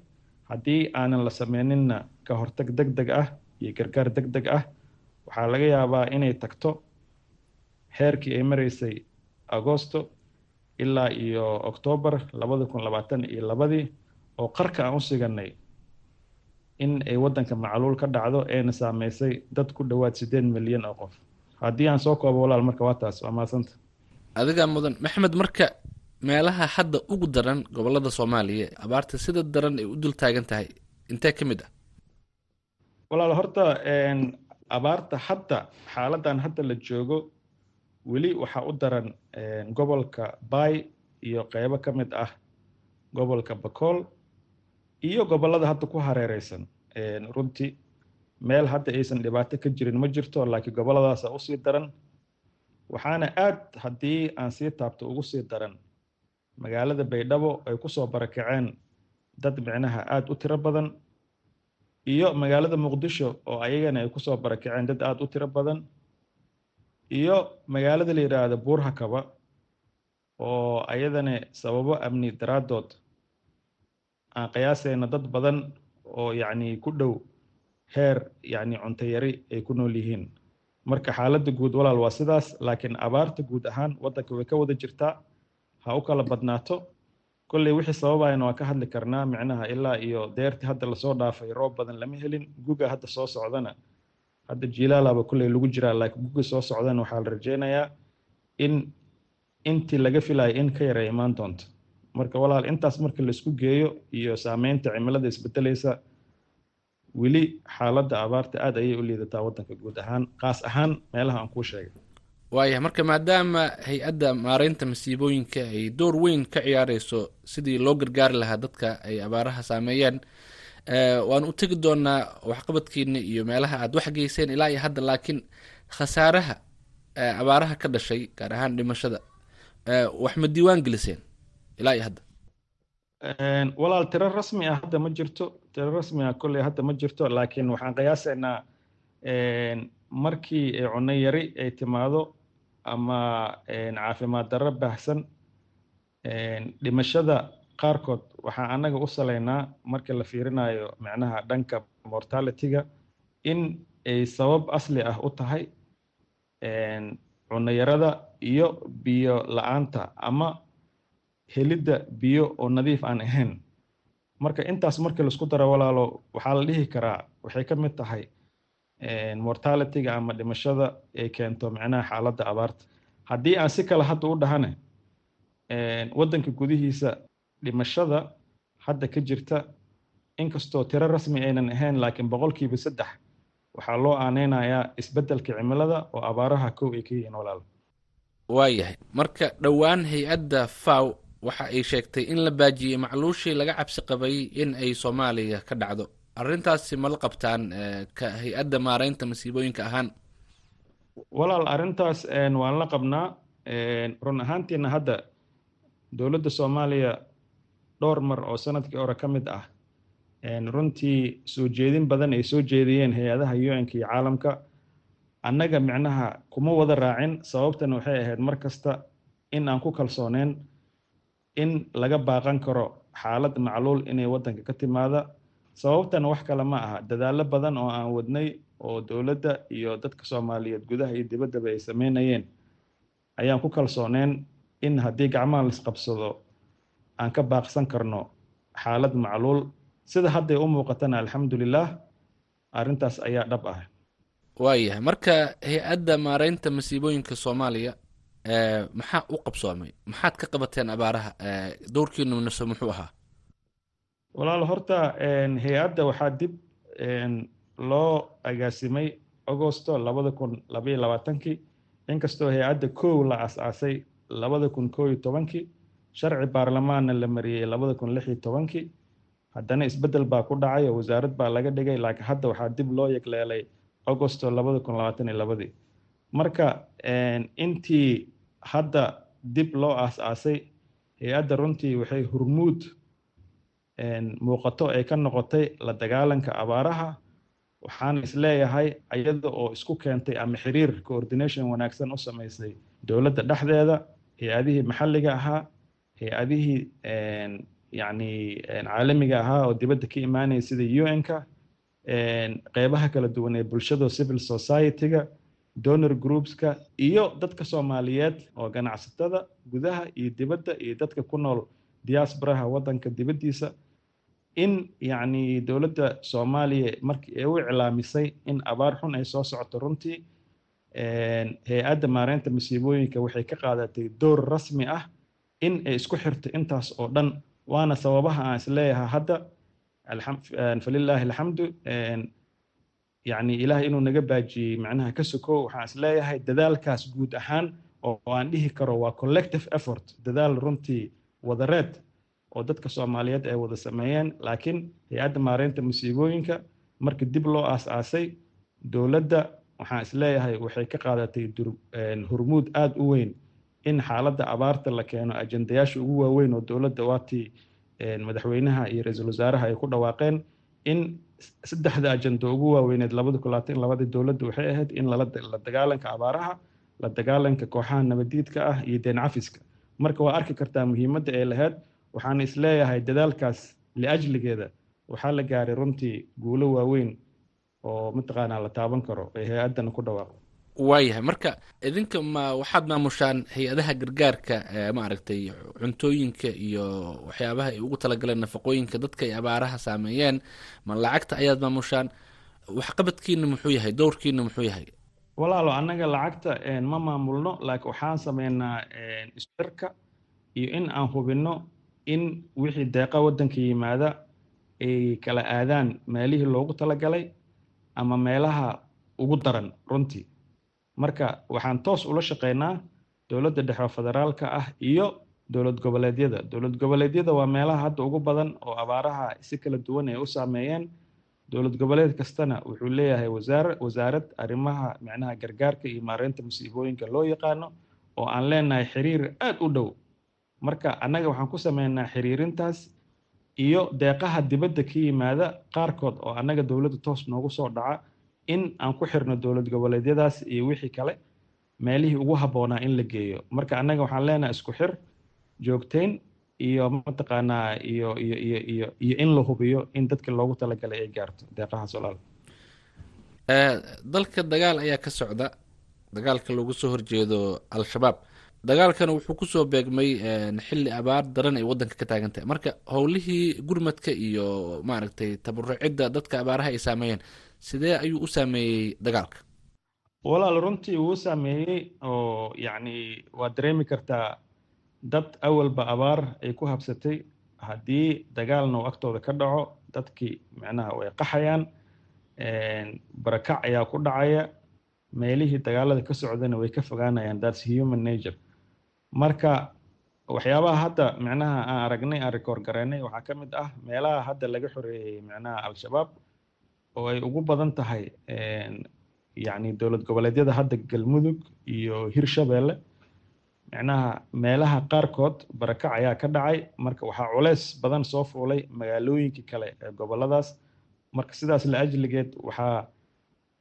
Haddii aanan la sameyninna ka hortag deg deg ah iyo gargaar deg deg ah waxaa laga yaabaa inay tagto heerkii ay maraysay agosto ilaa iyo oktoobar labada kun labaatan iyo labadii oo qarka aan u siganay in ay waddanka macluul ka dhacdo ayna saameysay dad ku dhowaad siddeed milyan oo qof. Haddii aan soo koobo walaal marka waa taas waa mahadsanta adigaa mudan maxamed marka meelaha hadda ugu daran gobollada soomaaliya abaarta sida daran ay u dul taagan tahay intee ka mid ah? Walaal horta abaarta hadda xaaladan hadda la joogo weli waxaa u daran gobolka bay iyo qeybo ka mid ah gobolka bakool iyo gobollada hadda ku hareereysan runtii meel hadda aysan dhibaato ka jirin ma jirto laakiin gobolladaasa u sii daran. Waxaana aad haddii aan sii taabto ugu sii daran magaalada baydhabo ay ku soo barakaceen dad micnaha aada u tiro badan iyo magaalada muqdisho oo ayagana ay ku soo barakaceen dad aada u tiro badan iyo magaalada la yidhaahdo buurhakaba oo ayadana sababo amni daraaddood aan qiyaasayna dad badan oo yacni ku dhow heer yacni cuntayari ay ku nool yihiin. Marka xaaladda guud walaal waa sidaas laakiin abaarta guud ahaan waddanka way ka wada jirtaa. Ha u kala badnaato kolley wixii sababayana waa ka hadli karnaa micnaha ilaa iyo deertii hadda la soo dhaafay roob badan lama helin guga hadda soo socdana. Hadda jiilaalaba kolley lagu jiraa laakiin guga soo socdana waxaa la rajeynayaa in intii laga filayo in ka yar ay imaan doonto. Marka walaal intaas marka la isku geeyo iyo saameynta cimilada isbedelaysa weli xaaladda abaarta aad ayay u liidataa waddanka guud ahaan qaas ahaan meelaha aan kuu sheegay waayah marka maadaama hay'adda maareynta masiibooyinka ay door weyn ka ciyaareyso sidii loo gargaari lahaa dadka ay abaaraha saameeyeen waan u tegi doonaa waxqabadkiina iyo meelaha aad wax geyseen ilaa iyo hadda laakiin khasaaraha abaaraha ka dhashay gaar ahaan dhimashada wax ma diiwaan geliseen ilaa iyo hadda? Walaal tiro rasmi ah hadda ma jirto tiro rasmi ah kolley hadda ma jirto laakiin waxaan qiyaasaynaa markii cunno yari ay timaado ama caafimaad darro baahsan dhimashada qaarkood waxaan annaga u salaynaa marka la fiirinayo micnaha dhanka mortalityga in ay sabab asli ah u tahay cunayarada iyo biyo la'aanta ama helidda biyo oo nadiif aan ahayn. Marka intaas markii la isku daro walaalo waxaa la dhihi karaa waxay ka mid tahay mortalityga ama dhimashada ay keento micnaha xaaladda abaarta. Haddii aan si kale hadda u dhahane waddanka gudihiisa dhimashada hadda ka jirta inkastoo tiro rasmi aynan ahayn laakiin boqolkiiba saddex waxaa loo aaneynayaa isbeddelka cimilada oo abaaraha kow ay ka yihiin walaal. Waayahay marka dhowaan hay'adda faw waxa ay sheegtay in la baajiyey macluushii laga cabsi qabay in ay soomaaliya ka dhacdo arrintaasi ma la qabtaan ka hay'adda maareynta masiibooyinka ahaan? Walaal arrintaas waan la qabnaa run ahaantiina hadda dowladda soomaaliya dhowr mar oo sannadkii hore ka mid ah runtii soo jeedin badan ay soo jeediyeen hay'adaha un-ka iyo caalamka. Annaga micnaha kuma wada raacin sababtana waxay ahayd mar kasta in aan ku kalsooneen in laga baaqan karo xaalad macluul inay waddanka ka timaada sababtana wax kale ma aha. Dadaallo badan oo aan wadnay oo dowladda iyo dadka soomaaliyeed gudaha iyo dibaddaba ay sameynayeen ayaan ku kalsooneen in haddii gacmaha laisqabsado aan ka baaqsan karno xaalad macluul. Sida hadday u muuqatana alxamdulilah arrintaas ayaa dhab ah. Waayahay. Marka hay'adda maareynta masiibooyinka soomaaliya maxaa u qabsoomay? Maxaad ka qabateen abaaraha? Dowrkiinu nase muxuu ahaa walaal horta hay'adda waxaa dib loo agaasimay agosto labada kun labaiyo labaatankii inkastoo hay'adda kow la as-aasay labada kun koo iyo tobankii sharci baarlamaanna la mariyey labada kun lix iyo tobankii haddana isbeddel baa ku dhacay oo wasaarad baa laga dhigay laakiin hadda waxaa dib loo yegleelay agosto labada kun labaatan iyo labadii. Marka intii hadda dib loo aas-aasay hay'adda runtii waxay hurmuud muuqato ay ka noqotay la dagaalanka abaaraha waxaan is leeyahay iyada oo isku keentay ama xiriir coordination wanaagsan u samaysay dowladda dhexdeeda hay'adihii maxalliga ahaa hay'adihii yacni caalamiga ahaa oo dibadda ka imaanaya sida un-ka qeybaha kala duwan ee bulshada civil society-ga donor groupska iyo dadka soomaaliyeed oo ganacsatada gudaha iyo dibadda iyo dadka ku nool diasporaha waddanka dibaddiisa in yacni dowladda soomaaliya markii u iclaamisay in abaar xun ay soo socoto runtii hay'adda maareynta masiibooyinka waxay ka qaadatay door rasmi ah in ay isku xirto intaas oo dhan waana sababaha aan is leeyahay hadda. Falilaahi alxamdu yacni ilaah inuu naga baajiyey macnaha ka sokow waxaan is leeyahay dadaalkaas guud ahaan oo aan dhihi karo waa collective effort. Dadaal runtii wadareed oo dadka soomaaliyeed ay wada sameeyeen laakiin hay'adda maareynta masiibooyinka markii dib loo aas-aasay dowladda waxaan is leeyahay waxay ka qaadatay hurmuud aada u weyn in xaaladda abaarta la keeno ajendayaasha ugu waaweyn oo dowladda waatii madaxweynaha iyo ra'iisul wasaaraha ay ku dhawaaqeen in saddexda ajendo ugu waaweyneed labadii dowladda waxay ahayd in la dagaalanka abaaraha la dagaalanka kooxaha nabadiidka ah iyo deen cafiska. Marka waa arki kartaa muhiimadda ay lahayd waxaan is leeyahay dadaalkaas liajligeeda. Waxaa la gaaray runtii guulo waaweyn oo mataqaanaa la taaban karo ay hay'addana ku dhawaaqo. Waayahay. Marka idinka ma waxaad maamushaan hay'adaha gargaarka maaragtay cuntooyinka iyo waxyaabaha ay ugu talagaleen nafaqooyinka dadka ay abaaraha saameeyeen ma lacagta ayaad maamushaan? Waxqabadkiina muxuu yahay? Dowrkiina muxuu yahay? Walaalo annaga lacagta ma maamulno laakiin waxaan sameynaa isirka iyo in aan hubinno in wixii deeqa waddanka yimaada ay kala aadaan meelihii loogu talagalay ama meelaha ugu daran runtii. Marka waxaan toos ula shaqeynaa dowladda dhexe federaalka ah iyo dowlad goboleedyada. Dowlad goboleedyada waa meelaha hadda ugu badan oo abaaraha si kala duwan ay u saameeyeen. Dowlad goboleed kastana wuxuu leeyahay wasaar wasaarad arrimaha micnaha gargaarka iyo maareynta musiibooyinka loo yaqaano oo aan leenahay xiriir aada u dhow marka annaga waxaan ku sameynaa xiriirintaas iyo deeqaha dibadda ka yimaada qaarkood oo annaga dowladda toos noogu soo dhaca in aan ku xirno dowlad goboleedyadaas iyo wixii kale meelihii ugu habboonaa in la geeyo. Marka annaga waxaan leenahay isku xir joogteyn iyo mataqaanaa iyo iyo iyo iyo iyo in la hubiyo in dadka loogu talagalay ay gaarto deeqahaas walaal dalka dagaal ayaa ka socda. Dagaalka loogu soo horjeedo al-shabaab dagaalkana wuxuu ku soo beegmay xilli abaar daran ay waddanka ka taagan tahay marka howlihii gurmadka iyo maaragtay tabarucidda dadka abaaraha ay saameeyeen sidee ayuu u saameeyey dagaalka? Walaal runtii wuu saameeyey oo yacni waad dareemi kartaa dad awalba abaar ay ku habsatay. Haddii dagaalna uu agtooda ka dhaco dadkii micnaha way qaxayaan barakac ayaa ku dhacaya meelihii dagaalada ka socdana way ka fogaanayaan. Thats human nature marka waxyaabaha hadda micnaha aan aragnay aan rikoor gareynay waxaa ka mid ah meelaha hadda laga xoreeyey micnaha al-shabaab oo ay ugu badan tahay yacni dowlad goboleedyada hadda galmudug iyo hirshabeelle micnaha meelaha qaarkood barakac ayaa ka dhacay marka waxaa culeys badan soo fuulay magaalooyinkii kale ee goboladaas marka sidaas la ajligeed waxaa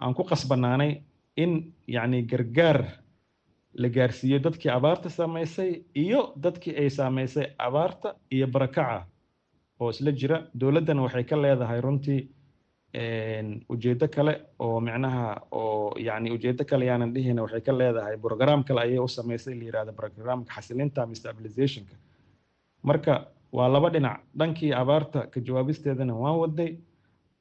aan ku qasbanaanay in yacni gargaar la gaarsiiyo dadkii abaarta saameysay iyo dadkii ay saameysay abaarta iyo barakaca oo isla jira. Dowladdana waxay ka leedahay runtii ujeeddo kale oo micnaha oo yacni ujeeddo kale yaanan dhihina waxay ka leedahay program kale ayay u sameysay la yiraahdo programka xasilinta ama stabilizationka. Marka waa laba dhinac. Dhankii abaarta ka jawaabisteedana waan wadnay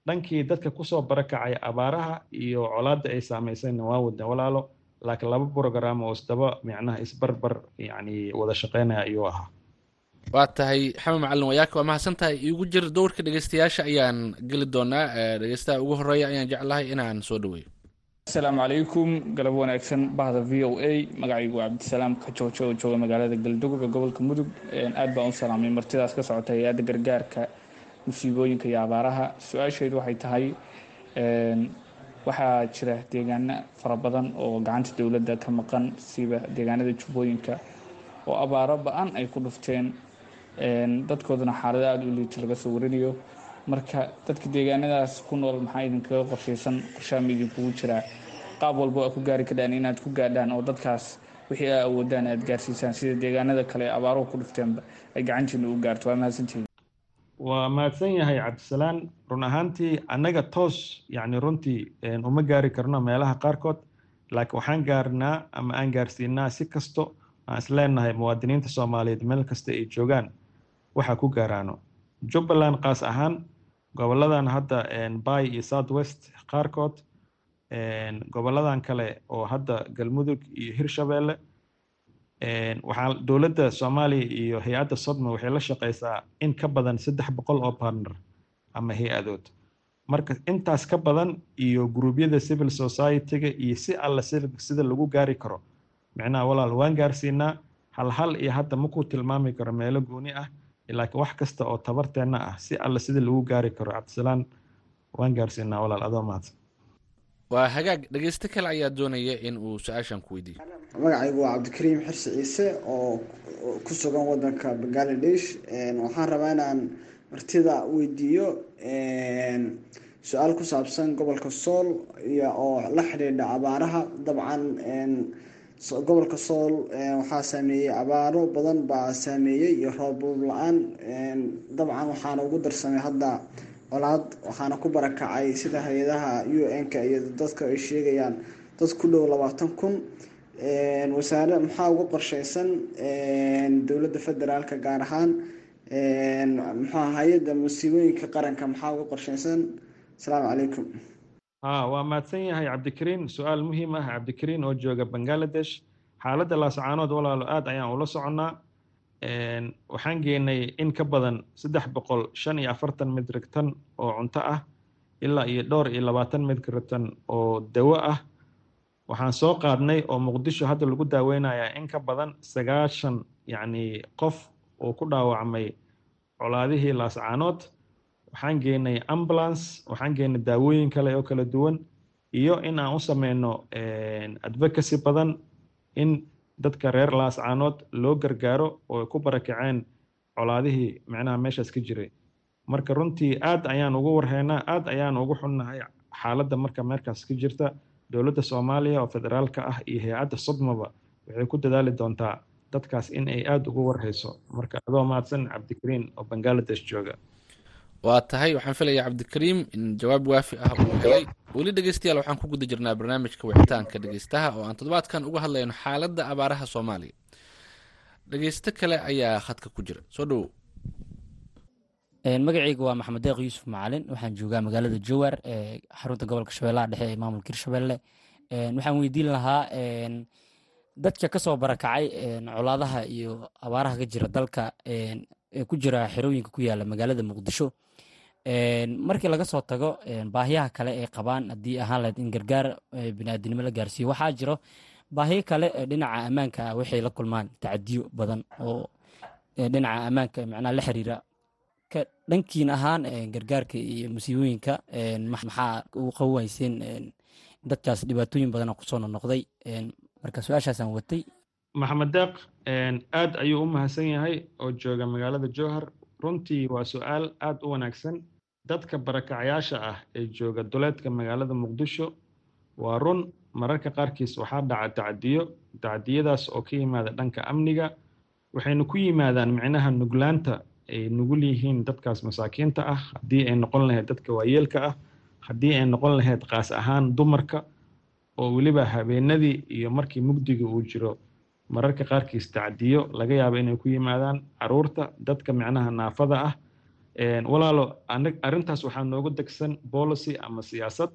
dhankii dadka ku soo barakacay abaaraha iyo colaadda ay saameysayna waan wadnay walaalo laakiin laba program oo isdaba micnaha isbarbar yacni wada shaqeynaya ayuu ahaa waa tahay xamed macalin wayaaka waa mahadsan tahay iigu jir dowrka dhegeystayaasha ayaan geli doonaa dhegeystaha ugu horreeya ayaan jeclahay inaan soo dhaweeyo asalaamu calaykum galab wanaagsan bahda v o a. magacaygu waa cabdisalaam kajoojo oo jooga magaalada galduga gobolka mudug aad baan u salaamay martidaas ka socota hay'adda gargaarka musiibooyinka iyo abaaraha su'aasheedu waxay tahay waxaa jira deegaano fara badan oo gacanta dowladda ka maqan siba deegaanada jubbooyinka oo abaaro ba'an ay ku dhufteen. Dadkooduna xaalado aada u liito laga soo warinayo. Marka dadka deegaanadaas ku nool maxaa idinkaga qorshaysan qorshaama idinkugu jiraa qaab walbo aa ku gaari kadhaan inaad ku gaadhaan oo dadkaas wixii aa awoodaan aad gaarsiisaan. Sida deegaanada kale abaaruhu ku dhufteenba ay gacantiina u gaarto. Waa mahadsantihiin waa mahadsan yahay cabdisalaan run ahaantii annaga toos yacni runtii uma gaari karno meelaha qaarkood. Laakiin waxaan gaarnaa ama aan gaarsiinaa si kasto aan isleenahay muwaadiniinta soomaaliyeed meel kasta ay joogaan waxaa ku gaaraano. Jubbaland qaas ahaan goboladan hadda bay iyo south west qaarkood goboladan kale oo hadda galmudug iyo hirshabeelle waxaa dowladda soomaaliya iyo hay'adda sodma waxay la shaqeysaa in ka badan saddex boqol oo partner ama hay'adood. Marka intaas ka badan iyo gruubyada civil society-ga iyo si alla sida lagu gaari karo. Micnaha walaal waan gaarsiinaa hal hal iyo hadda makuu tilmaami karo meelo gooni ah laakiin wax kasta oo tabarteenna ah si alla sida lagu gaari karo. Cabdisalaan waan gaarsiinaa walaal adoo mahadsan waa hagaag. Dhegeysto kale ayaa doonaya in uu su'aashan ku weydiiyo. Magacaygu waa cabdikariim xirsi ciise oo ku sugan wadanka bangaladesh waxaan rabaa inaan martida weydiiyo su'aal ku saabsan gobolka sool iyo oo la xidhiidha abaaraha. Dabcan gobolka sool waxaa saameeyey abaaro badan baa saameeyey iyo roobab la'aan dabcan waxaana ugu darsamay hadda colaad waxaana ku barakacay sida hay'adaha u n-ka iyo dadka ay sheegayaan. Dad ku dhow labaatan kun wasaare maxaa uga qorsheysan dowladda federaalka gaar ahaan muxua hay'adda musiibooyinka qaranka maxaa uga qorsheysan asalaamu calaykum. Ha waa mahadsan yahay cabdikariin. Su'aal muhiim ah cabdikariin oo jooga bangaladesh xaaladda laascaanood walaalo aada ayaan ula soconnaa waxaan geenay in ka badan saddex boqol shan iyo afartan mitrig tan oo cunto ah ilaa iyo dhowr iyo labaatan mitrig tan oo dawo ah. Waxaan soo qaadnay oo muqdisho hadda lagu daaweynayaa in ka badan sagaashan yacni qof oo ku dhaawacmay colaadihii laascaanood waxaan geenay ambulance waxaan geenay daawooyin kale oo kala duwan iyo in aan u sameyno advocacy badan in dadka reer laascaanood loo gargaaro oo ay ku barakaceen colaadihii micnaha meeshaas ka jiray. Marka runtii aad ayaan ugu warheynaa aad ayaan ugu xunnahay xaaladda marka meerkaas ka jirta. Dowladda soomaaliya oo federaalka ah iyo hay'adda sodmaba waxay ku dadaali doontaa dadkaas in ay aada ugu warhayso marka adoo mahadsan cabdikariin oo bangaladesh jooga waa tahay waxaan filayaa cabdikariim in jawaab waafi ah uu helay weli dhegeystayaal waxaan ku guda jirnaa barnaamijka wicitaanka dhegeystaha oo aan toddobaadkan uga hadlayno xaaladda abaaraha soomaaliya. Dhegeysto kale ayaa khadka ku jira. Soo dhowow magacayga waa maxamed deeq yuusuf macalin. Waxaan joogaa magaalada jowar ee xarunta gobolka shabeellaha dhexe ee maamulka hirshabelle waxaan weydiin lahaa dadka ka soo barakacay colaadaha iyo abaaraha ka jira dalka ee ku jira xerooyinka ku yaalla magaalada muqdisho markii laga soo tago baahiyaha kale ay qabaan haddii ahaan lahayd in gargaar biniaadinimo la gaarsiiyo waxaa jiro baahiyo kale dhinaca ammaanka ah waxay la kulmaan tacadiyo badan oo dhinaca ammaanka macnaha la xiriira dhankiin ahaan gargaarka iyo musiibooyinka maxaa ugu qawayseen dadkaas dhibaatooyin badana ku soo nonoqday marka su'aashaasaan watay. Maxamed deeq aad ayuu u mahadsan yahay oo jooga magaalada jowhar runtii waa su'aal aad u wanaagsan dadka barakacayaasha ah ee jooga duleedka magaalada muqdisho waa run mararka qaarkiis waxaa dhaca tacadiyo tacadiyadaas oo ka yimaada dhanka amniga waxayna ku yimaadaan micnaha nuglaanta ay nugul yihiin dadkaas masaakiinta ah haddii ay noqon lahayd dadka waayeelka ah haddii ay noqon lahayd qaas ahaan dumarka oo weliba habeenadii iyo markii mugdiga uu jiro. Mararka qaarkiis tacdiyo laga yaabo inay ku yimaadaan carruurta dadka micnaha naafada ah walaalo arrintaas waxaa nooga degsan policy ama siyaasad.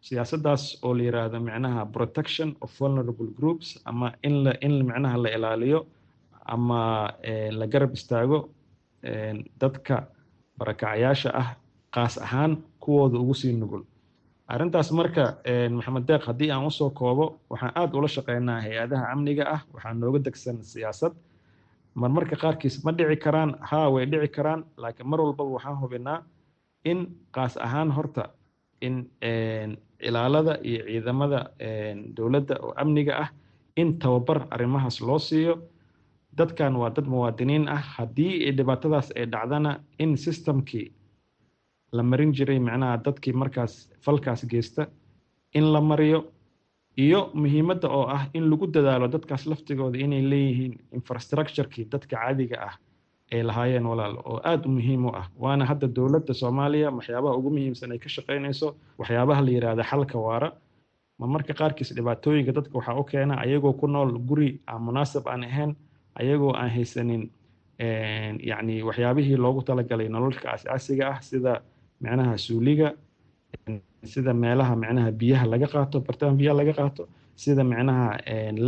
Siyaasaddaas oo la yiraahdo micnaha protection of vulnerable groups ama in micnaha la ilaaliyo ama la garab istaago dadka barakacayaasha ah qaas ahaan kuwooda ugu sii nugul. Arrintaas marka maxamed deeq haddii aan u soo koobo waxaan aad ula shaqeynaa hay'adaha amniga ah. Waxaa nooga degsan siyaasad marmarka qaarkiis ma dhici karaan haa way dhici karaan laakiin mar walbaba waxaan hubinaa in qaas ahaan horta in ilaalada iyo ciidamada dowladda oo amniga ah in tababar arrimahaas loo siiyo. Dadkan waa dad muwaadiniin ah. Haddii dhibaatadaas ay dhacdana in systemkii la marin jiray macnaha dadkii markaas falkaas geysta in la mariyo iyo muhiimadda oo ah in lagu dadaalo dadkaas laftigooda inay leeyihiin infrastructurekii dadka caadiga ah ay lahaayeen walaal oo aad u muhiim u ah. Waana hadda dowladda soomaaliya waxyaabaha ugu muhiimsan ay ka shaqaynayso waxyaabaha la yidhaahda xalka waara. Ma marka qaarkiis dhibaatooyinka dadka waxaa u keena ayagoo ku nool guri aan munaasab aan ahayn ayagoo aan haysanin yacni waxyaabihii loogu talagalay nololka asaasiga ah sida micnaha suuliga sida meelaha micnaha biyaha laga qaato bartama biyaha laga qaato sida micnaha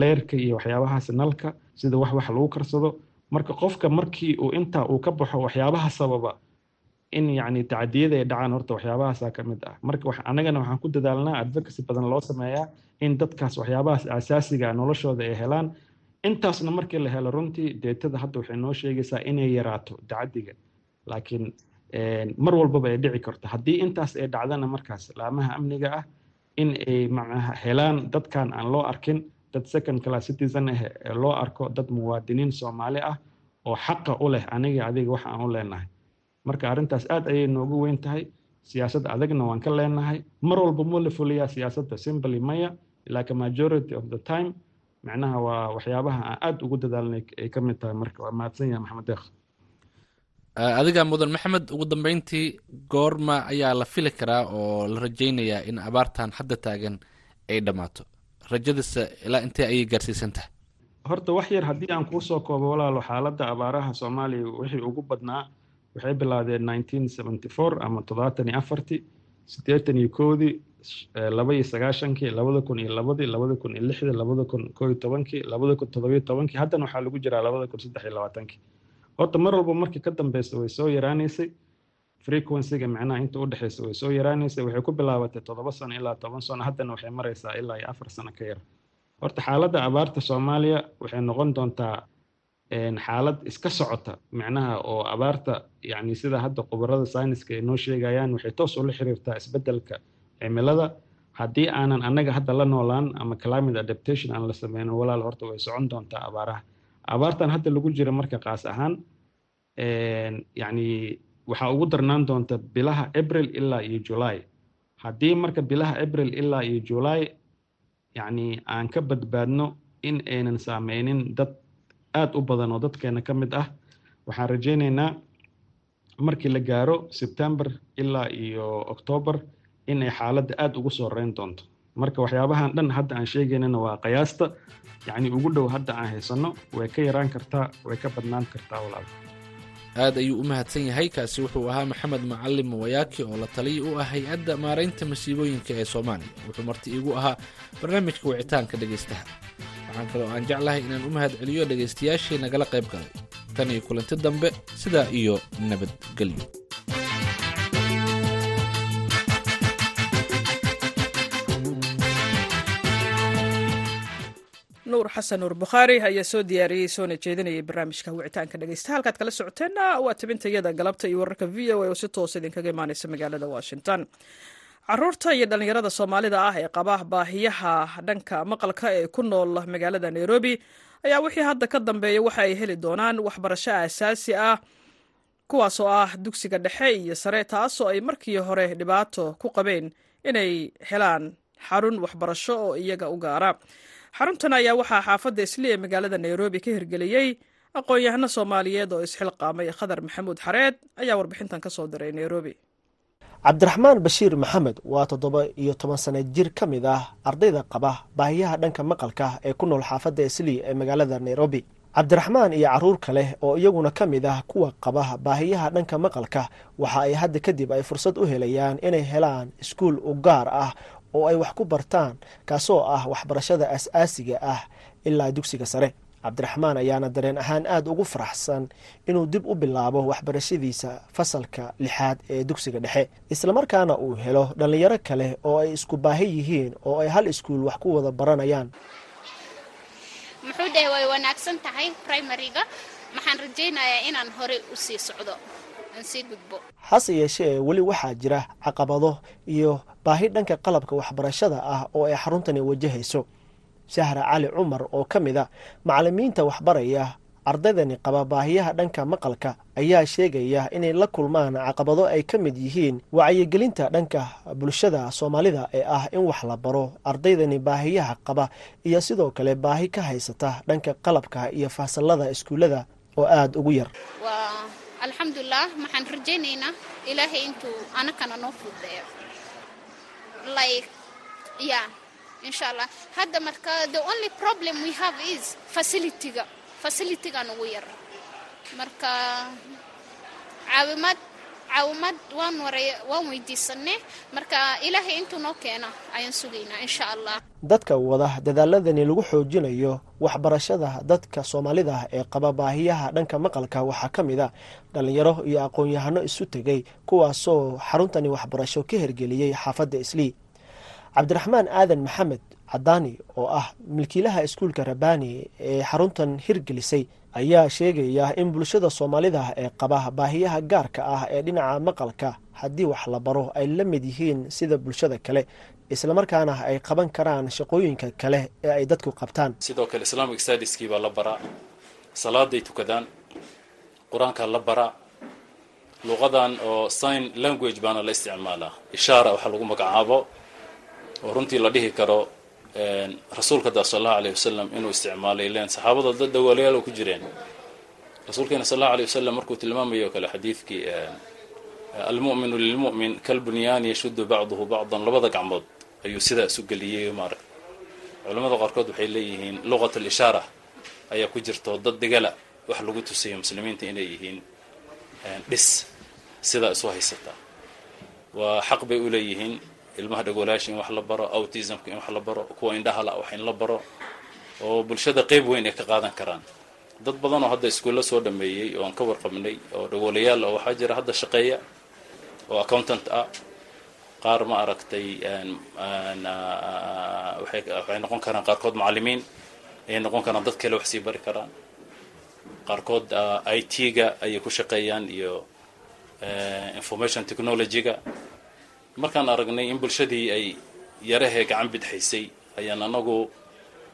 leerka iyo waxyaabahaas nalka sida wax wax lagu karsado. Marka qofka markii uu intaa uu ka baxo waxyaabaha sababa in yacni tacadiyada ay dhacaan horta waxyaabahaasaa ka mid ah. Marka annagana waxaan ku dadaalnaa advocacy badan loo sameeyaa in dadkaas waxyaabahaas asaasiga noloshooda ay helaan. Intaasna markii la helo runtii deetada hadda waxay noo sheegaysaa inay yaraato tacadiga laakiin mar walbaba ay dhici karto haddii intaas ay dhacdana markaas laamaha amniga ah in ay helaan dadkan aan loo arkin dad second class citizen ah loo arko dad muwaadiniin soomaali ah oo xaqa u leh aniga adiga waxa aan u leenahay. Marka arrintaas aad ayay noogu weyn tahay. Siyaasad adagna waan ka leenahay. Mar walba ma la fuliyaa siyaasadda. Simply maya laakiin majority of the time macnaha waa waxyaabaha aan aad ugu dadaalnay ay ka mid tahay marka waa mahadsan yahay maxamed deekh adiga mudan maxamed ugu dambeyntii goorma ayaa la fili karaa oo la rajaynayaa in abaartan hadda taagan ay dhammaato. Rajadiisa ilaa intee ayay gaarsiisan tahay? Horta wax yar haddii aan kuu soo koobo walaalo xaaladda abaaraha soomaaliya wixii ugu badnaa waxay bilaadeen nineteen seventy four ama toddobaatan iyo afartii siddeetan iyo koodii laba iyo sagaashankii labada kun iyo labadii labada kun iyo lixdii labada kun koo iyo tobankii labada kun toddobiyo tobankii. Haddana waxaa lagu jiraa labada kun saddex iyo labaatankii horta mar walba markii ka dambeysa way soo yaraanaysay. Frequencyga micnaha inta u dhexeysa way soo yaraanaysa waxay ku bilaabatay toddoba sano ilaa toban sano. Haddana waxay maraysaa ilaa iyo afar sano ka yar. Horta xaaladda abaarta soomaaliya waxay noqon doontaa xaalad iska socota micnaha oo abaarta yacni sida hadda khubarada sayniska ay noo sheegayaan waxay toos ula xiriirtaa isbeddelka cimilada. Haddii aanan annaga hadda la noolaan ama climate adaptation aan la sameynin walaal horta way socon doontaa abaaraha abaartan hadda lagu jira marka qaas ahaan yacni waxaa ugu darnaan doonta bilaha april ilaa iyo july. Haddii marka bilaha april ilaa iyo july yacni aan ka badbaadno in aynan saameynin dad aada u badan oo dadkeena ka mid ah waxaan rajaynaynaa markii la gaaro september ilaa iyo october in ay xaaladda aada ugu soo reyn doonto marka waxyaabahan dhan hadda aan sheegaynana waa qiyaasta. Yacni ugu dhow hadda aan haysano way ka yaraan kartaa way ka badnaan kartaa walaal. Aad ayuu u mahadsan yahay kaasi wuxuu ahaa maxamed macalim wayaaki oo la taliya u ah hay'adda maaraynta masiibooyinka ee soomaaliya wuxuu marti iigu ahaa barnaamijka wicitaanka dhegaystaha waxaan kaloo aan jeclahay inaan u mahad celiyo dhegaystayaashii nagala qayb galay. Tan iyo kulanti dambe sidaa iyo nabadgelyo nuur xasan nuur bukhaari ayaa soo diyaariyey soona jeedinayay barnaamijka wicitaanka dhegeysta halkaad kala socoteenna waa tabintayada galabta iyo wararka v o a oo si toosa idinkaga imaaneysa magaalada washington. Caruurta iyo dhallinyarada soomaalida ah ee qaba baahiyaha dhanka maqalka ee ku nool magaalada nairobi ayaa wixii hadda ka dambeeya waxa ay heli doonaan waxbarasho aasaasi ah kuwaasoo ah dugsiga dhexe iyo sare taasoo ay markii hore dhibaato ku qabeen inay helaan xarun waxbarasho oo iyaga u gaara xaruntan ayaa waxaa xaafadda isli ee magaalada nairobi ka hirgeliyey aqoon-yahano soomaaliyeed oo isxilqaamay khadar maxamuud xareed ayaa warbixintan ka soo diray nairobi. Cabdiraxmaan bashiir maxamed waa toddoba iyo toban sane jir ka mid ah ardayda qaba baahiyaha dhanka maqalka ee ku nool xaafadda isli ee magaalada nairobi. Cabdiraxmaan iyo carruur kale oo iyaguna ka mid ah kuwa qaba baahiyaha dhanka maqalka waxa ay hadda kadib ay fursad u helayaan inay helaan iskuul u gaar ah oo ay wax ku bartaan kaasoo ah waxbarashada as-aasiga ah ilaa dugsiga sare. Cabdiraxmaan ayaana dareen ahaan aada ugu faraxsan inuu dib u bilaabo waxbarashadiisa fasalka lixaad ee dugsiga dhexe. Islamarkaana uu helo dhallinyaro kale oo ay isku baahi yihiin oo ay hal iskuul wax ku wada baranayaan. Muxuu dhahay way wanaagsan tahay primariga maxaan rajaynayaa inaan horey u sii socdo hase yeeshee weli waxaa jira caqabado iyo baahi dhanka qalabka waxbarashada ah oo ay xaruntani wajahayso. Sahra cali cumar oo ka mid a macalimiinta waxbaraya ardaydani qaba baahiyaha dhanka maqalka ayaa sheegaya inay la kulmaan caqabado ay ka mid yihiin wacyigelinta dhanka bulshada soomaalida ee ah in wax la baro ardaydani baahiyaha qaba iyo sidoo kale baahi ka haysata dhanka qalabka iyo fasalada iskuullada oo aada ugu yar. Waa alxamdulilah maxaan rajaynaynaa. Ilaahay intuu anakana noo fududeeyo. Like yeah insha allah hadda marka the only problem we have is facilityga. Facilitygan ugu yar. Marka caawimaad caawimaad waan weydiisanay marka ilaahay intuu noo keena ayaan sugaynaa insha allah dadka wada dadaaladani lagu xoojinayo waxbarashada dadka soomaalida ee qaba baahiyaha dhanka maqalka waxaa ka mid a dhallinyaro iyo aqoon-yahano isu tegay kuwaasoo xaruntani waxbarasho ka hergeliyey xaafadda islii. Cabdiraxmaan aadan maxamed cadaani oo ah milkiilaha iskuulka rabani ee xaruntan hirgelisay ayaa sheegaya in bulshada soomaalida ee qaba baahiyaha gaarka ah ee dhinaca maqalka haddii wax la baro ay la mid yihiin sida bulshada kale islamarkaana ay qaban karaan shaqooyinka kale ee ay dadku qabtaan. Sidoo kale islamic stadiskii baa la baraa salaaday tukadaan qur'aankaa la baraa luqadan oo sign language baana la isticmaalaa ishaara waxaa lagu magacaabo oo runtii la dhihi karo rasuulka da sal allahu alayh wasalam inuu isticmaalay len saxaabada dad dawaalayaal ku jireen. Rasuulkeena sal allahu alayh wasalam markuu tilmaamayo kale xadiidkii almu'minu lilmu'min kalbunyaani yashuddu bacduhu bacdan labada gacmood ayuu sidaa isu geliyey maaragta culamada qaarkood waxay leeyihiin luqat alishaara ayaa ku jirto dad degala wax lagu tusayo muslimiinta inay yihiin dhis sidaa isu haysataa waa xaq bay u leeyihiin ilmaha dhagoolaasha in wax la baro autismka in wax la baro kuwa indhahala wax in la baro oo bulshada qeyb weyn ay ka qaadan karaan. Dad badan oo hadda iskuulla soo dhameeyey oo aan ka warqabnay oo dhagoolayaal oo waxaa jira hadda shaqeeya oo accountant ah qaar ma aragtay waxay noqon karaan qaarkood macallimiin ayay noqon karaan dad kale wax sii bari karaan. Qaarkood i t-ga ayay ku shaqeeyaan iyo information technology-ga markaan aragnay in bulshadii ay yarahee gacan bidxaysay ayaan anagu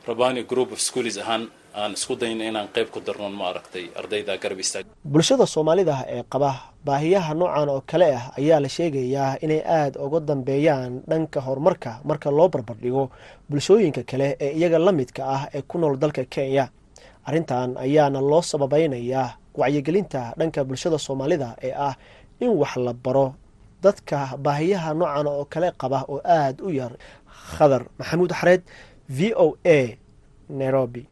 rabani group of schools ahaan aan isku dayno inaan qayb ku darnon ma aragtay ardayda garab istaag bulshada soomaalida ee qaba baahiyaha noocan oo kale ah ayaa la sheegayaa inay aada uga dambeeyaan dhanka horumarka marka loo barbardhigo bulshooyinka kale ee iyaga la midka ah ee ku nool dalka kenya. Arrintan ayaana loo sababeynayaa wacyigelinta dhanka bulshada soomaalida ee ah in wax la baro dadka baahiyaha noocan oo kale qaba oo aada u yar. Khadar maxamuud xareed v o a nairobi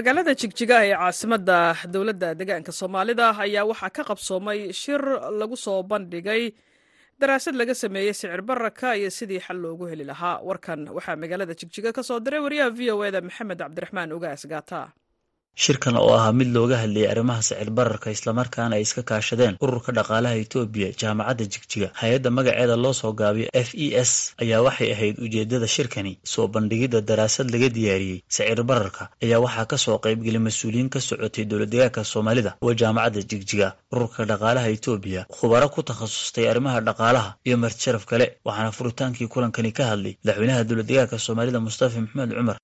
magaalada jigjiga ee caasimadda dowladda deegaanka soomaalida ayaa waxaa ka qabsoomay shir lagu soo bandhigay daraasad laga sameeyey sicir bararka iyo sidii xal loogu heli lahaa. Warkan waxaa magaalada jigjiga ka soo diray wariyaha v o eda maxamed cabdiraxmaan ogaas gaata shirkan oo ahaa mid looga hadlayay arrimaha sicir bararka islamarkaana ay iska kaashadeen ururka dhaqaalaha etoobiya jaamacadda jigjiga. Hay'adda magaceeda loo soo gaabiyo f e s ayaa waxay ahayd ujeeddada shirkani soo bandhigidda daraasad laga diyaariyey sicir bararka ayaa waxaa ka soo qaybgelay mas'uuliyiin ka socotay dowladdegaanka soomaalida oo jaamacadda jigjiga. Ururka dhaqaalaha etoobiya khubaro ku takhasustay arrimaha dhaqaalaha iyo martisharaf kale waxaana furitaankii kulankani ka hadlay madaxweynaha dowladdegaanka soomaalida mustafa maxamed cumar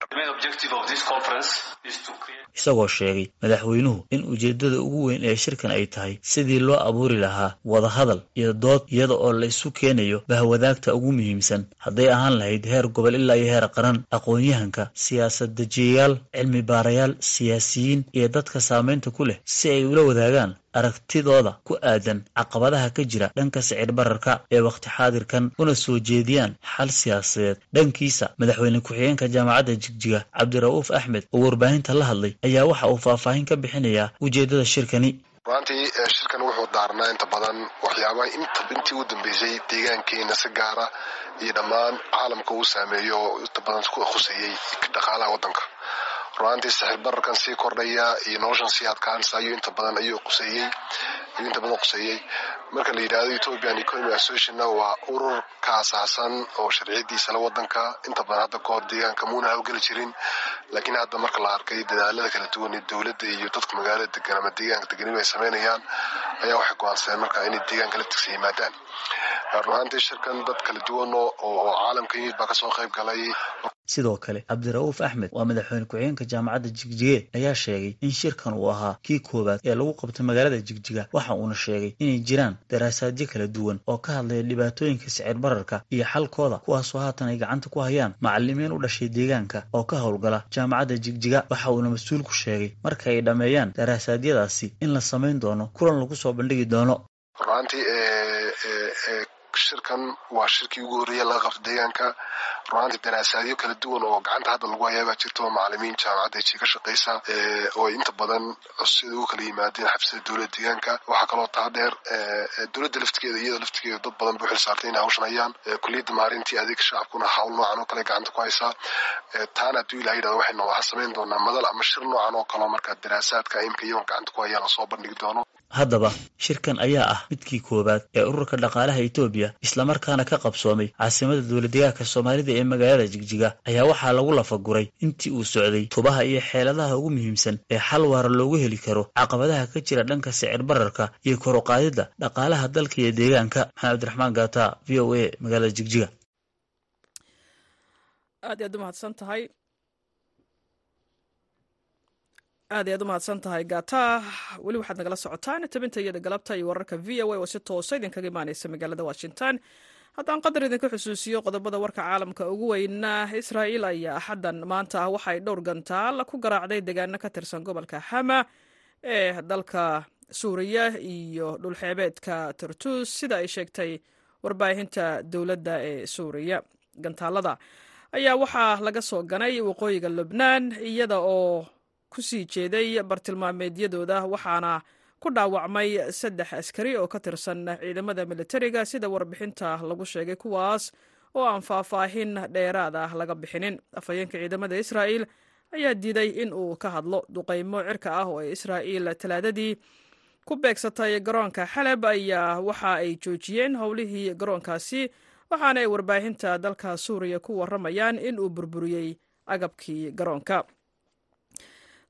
isagoo sheegay madaxweynuhu in ujeeddada ugu weyn ee shirkan ay tahay sidii loo abuuri lahaa wadahadal iyo dood iyada oo la isu keenayo bahwadaagta ugu muhiimsan. Hadday ahaan lahayd heer gobol ilaa iyo heer qaran aqoon-yahanka siyaasad dejiyayaal cilmi baarayaal siyaasiyiin iyo dadka saamaynta ku leh si ay ula wadaagaan aragtidooda ku aadan caqabadaha ka jira dhanka sicir bararka ee wakhti xaadirkan una soo jeediyaan xal siyaasadeed. Dhankiisa madaxweyne ku-xigeenka jaamacadda jigjiga cabdira'uuf axmed oo warbaahinta la hadlay ayaa waxa uu faahfaahin ka bixinayaa ujeeddada shirkani. Ruantii shirkan wuxuu daarnaa inta badan waxyaabaha intii u dambeysay deegaankeena si gaara iyo dhammaan caalamka uu saameeyo inta badan khuseeyey dhaqaalaha waddanka ruaantii sixir bararkan sii kordhaya iyo noloshan sii adkaansa ayuu inta badan ayuu quseeyey ayuu inta badan quseeyey marka la yidhahdo ethiopian economy associationna waa urur ka asaasan oo sharciyadiisa la wadanka inta badan hadda kahor deegaanka muuna hawgeli jirin laakiin hadda marka la arkay dadaalada kala duwan ee dowladda iyo dadka magaalada degan ama deegaanka deganiba ay sameynayaan ayaa waxay go'aansadeen marka inay deegaanka la tigsa yimaadaan. Runaantii shirkan dad kala duwan oo caalamka yimid baa ka soo qayb galay. Sidoo kale cabdira'uuf axmed waa madaxweyne ku-xigeenka jaamacadda jigjigeed ayaa sheegay in shirkan uu ahaa kii koowaad ee lagu qabtay magaalada jigjiga waxa uuna sheegay inay jiraan daraasaadyo kala duwan oo ka hadlaya dhibaatooyinka sicir bararka iyo xalkooda kuwaasoo haatan ay gacanta ku hayaan macalimiin u dhashay deegaanka oo ka howlgala jaamacadda jigjiga. Waxa uuna mas'uulku sheegay marka ay dhammeeyaan daraasaadiyadaasi in la samayn doono kulan lagu soo bandhigi doono shirkan waa shirkii ugu horreeya laga qabto deegaanka. Runaantii daraasaadyo kala duwan oo gacanta hadda lagu hayaa baa jirto macalimiin jaamacadda ji ka shaqaysa oo inta badan sida ugu kala yimaadeen xabsida dowladda deegaanka. Waxaa kaloo taa dheer dowladda laftigeeda iyada laftigeeda dad badan buu xil saartay inay hawshan hayaan. Kuliyadda maarintii adeega shacabkuna hawl noocan oo kale gacanta ku haysaa. Taana hadduu ilaha yidhahdo waxaynu waxaa samayn doonaa madal ama shir noocan oo kaleo markaa daraasaadka imka iyagoon gacanta ku hayaan la soo bandhigi doono haddaba shirkan ayaa ah midkii koowaad ee ururka dhaqaalaha etoobiya islamarkaana ka qabsoomay caasimada dowladdegaanka soomaalida ee magaalada jigjiga ayaa waxaa lagu lafaguray intii uu socday tubaha iyo xeeladaha ugu muhiimsan ee xal waara loogu heli karo caqabadaha ka jira dhanka sicir bararka iyo kor u qaadidda dhaqaalaha dalka iyo deegaanka. Maxamed cabdiraxmaan gaata v o a magaalada jigjiga. Aad iyaad u mahadsan tahay aad ayaad u mahadsan tahay gata. Weli waxaad nagala socotaan tabinta iyada galabta iyo wararka v o a oo si toosa idinkaga imaaneysa magaalada washington. Haddaan qadar idinka xusuusiyo qodobada warka caalamka ugu weyna israa'iil ayaa axaddan maanta ah waxay dhowr gantaal ku garaacday deegaano ka tirsan gobolka xama ee dalka suuriya iyo dhulxeebeedka tartus. Sida ay sheegtay warbaahinta dowladda ee suuriya gantaalada ayaa waxaa laga soo ganay waqooyiga lubnaan iyada oo ku sii jeeday bartilmaameedyadooda waxaana ku dhaawacmay saddex askari oo ka tirsan ciidamada militariga sida warbixinta lagu sheegay kuwaas oo aan faahfaahin dheeraad ah laga bixinin. Afhayeenka ciidamada israa'il ayaa diiday in uu ka hadlo duqaymo cirka ah oo ay israa'iil talaadadii ku beegsatay garoonka xaleb ayaa waxa ay joojiyeen howlihii garoonkaasi waxaana ay warbaahinta dalka suuriya ku warramayaan in uu burburiyey agabkii garoonka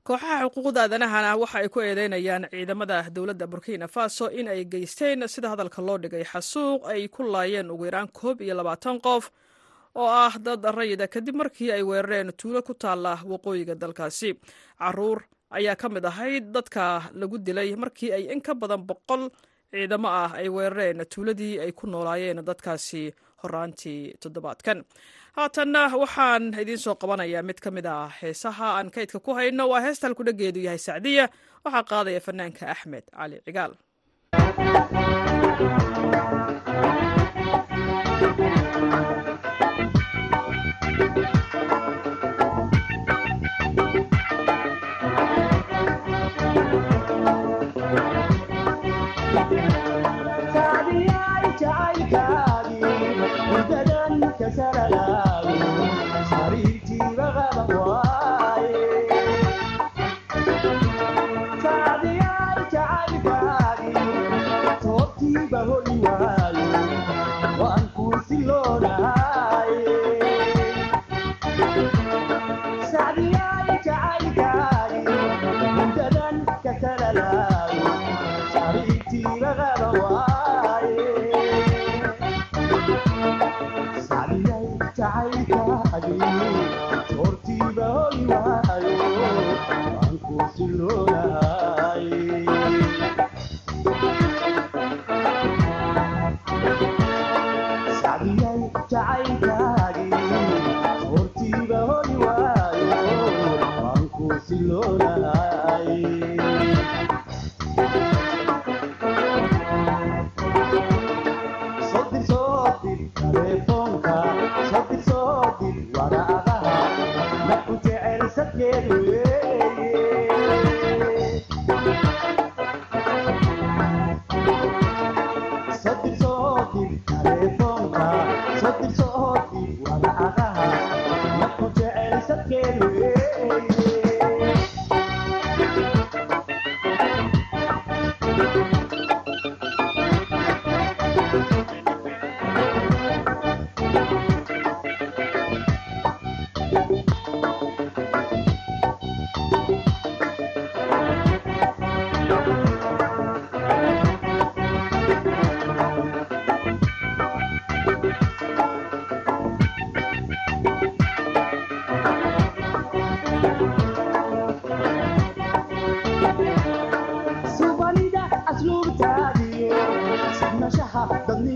kooxaha xuquuqda aadanahana waxa ay ku eedeynayaan ciidamada dowladda burkina faso in ay geysteen sida hadalka loo dhigay xasuuq ay ku laayeen ugu yaraan koob iyo labaatan qof oo ah dad rayida kadib markii ay weerareen tuulo ku taalla waqooyiga dalkaasi. Caruur ayaa ka mid ahayd dadka lagu dilay markii ay in ka badan boqol ciidamo ah ay weerareen tuuladii ay ku noolaayeen dadkaasi horaantii toddobaadkan haatanna waxaan idiin soo qabanayaa mid ka mid ah heesaha aan kaydka ku hayno. Waa heesta halkudhageedu yahay sacdiya. Waxaa qaadaya fanaanka axmed cali cigaal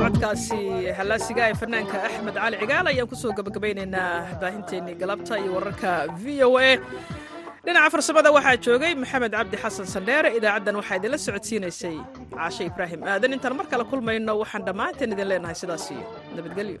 codkaasi halaasiga ee fanaanka axmed cali cigaal ayaan ku soo gabagabaynaynaa baahinteennii galabta iyo wararka v o a. Dhinaca farsamada waxaa joogay maxamed cabdi xasan sandheere idaacaddan waxaa idinla socodsiinaysay caashe ibraahim aadan. Intaan mar kale kulmayno waxaan dhammaanteen idin leenahay sidaas iyo nabadgelyo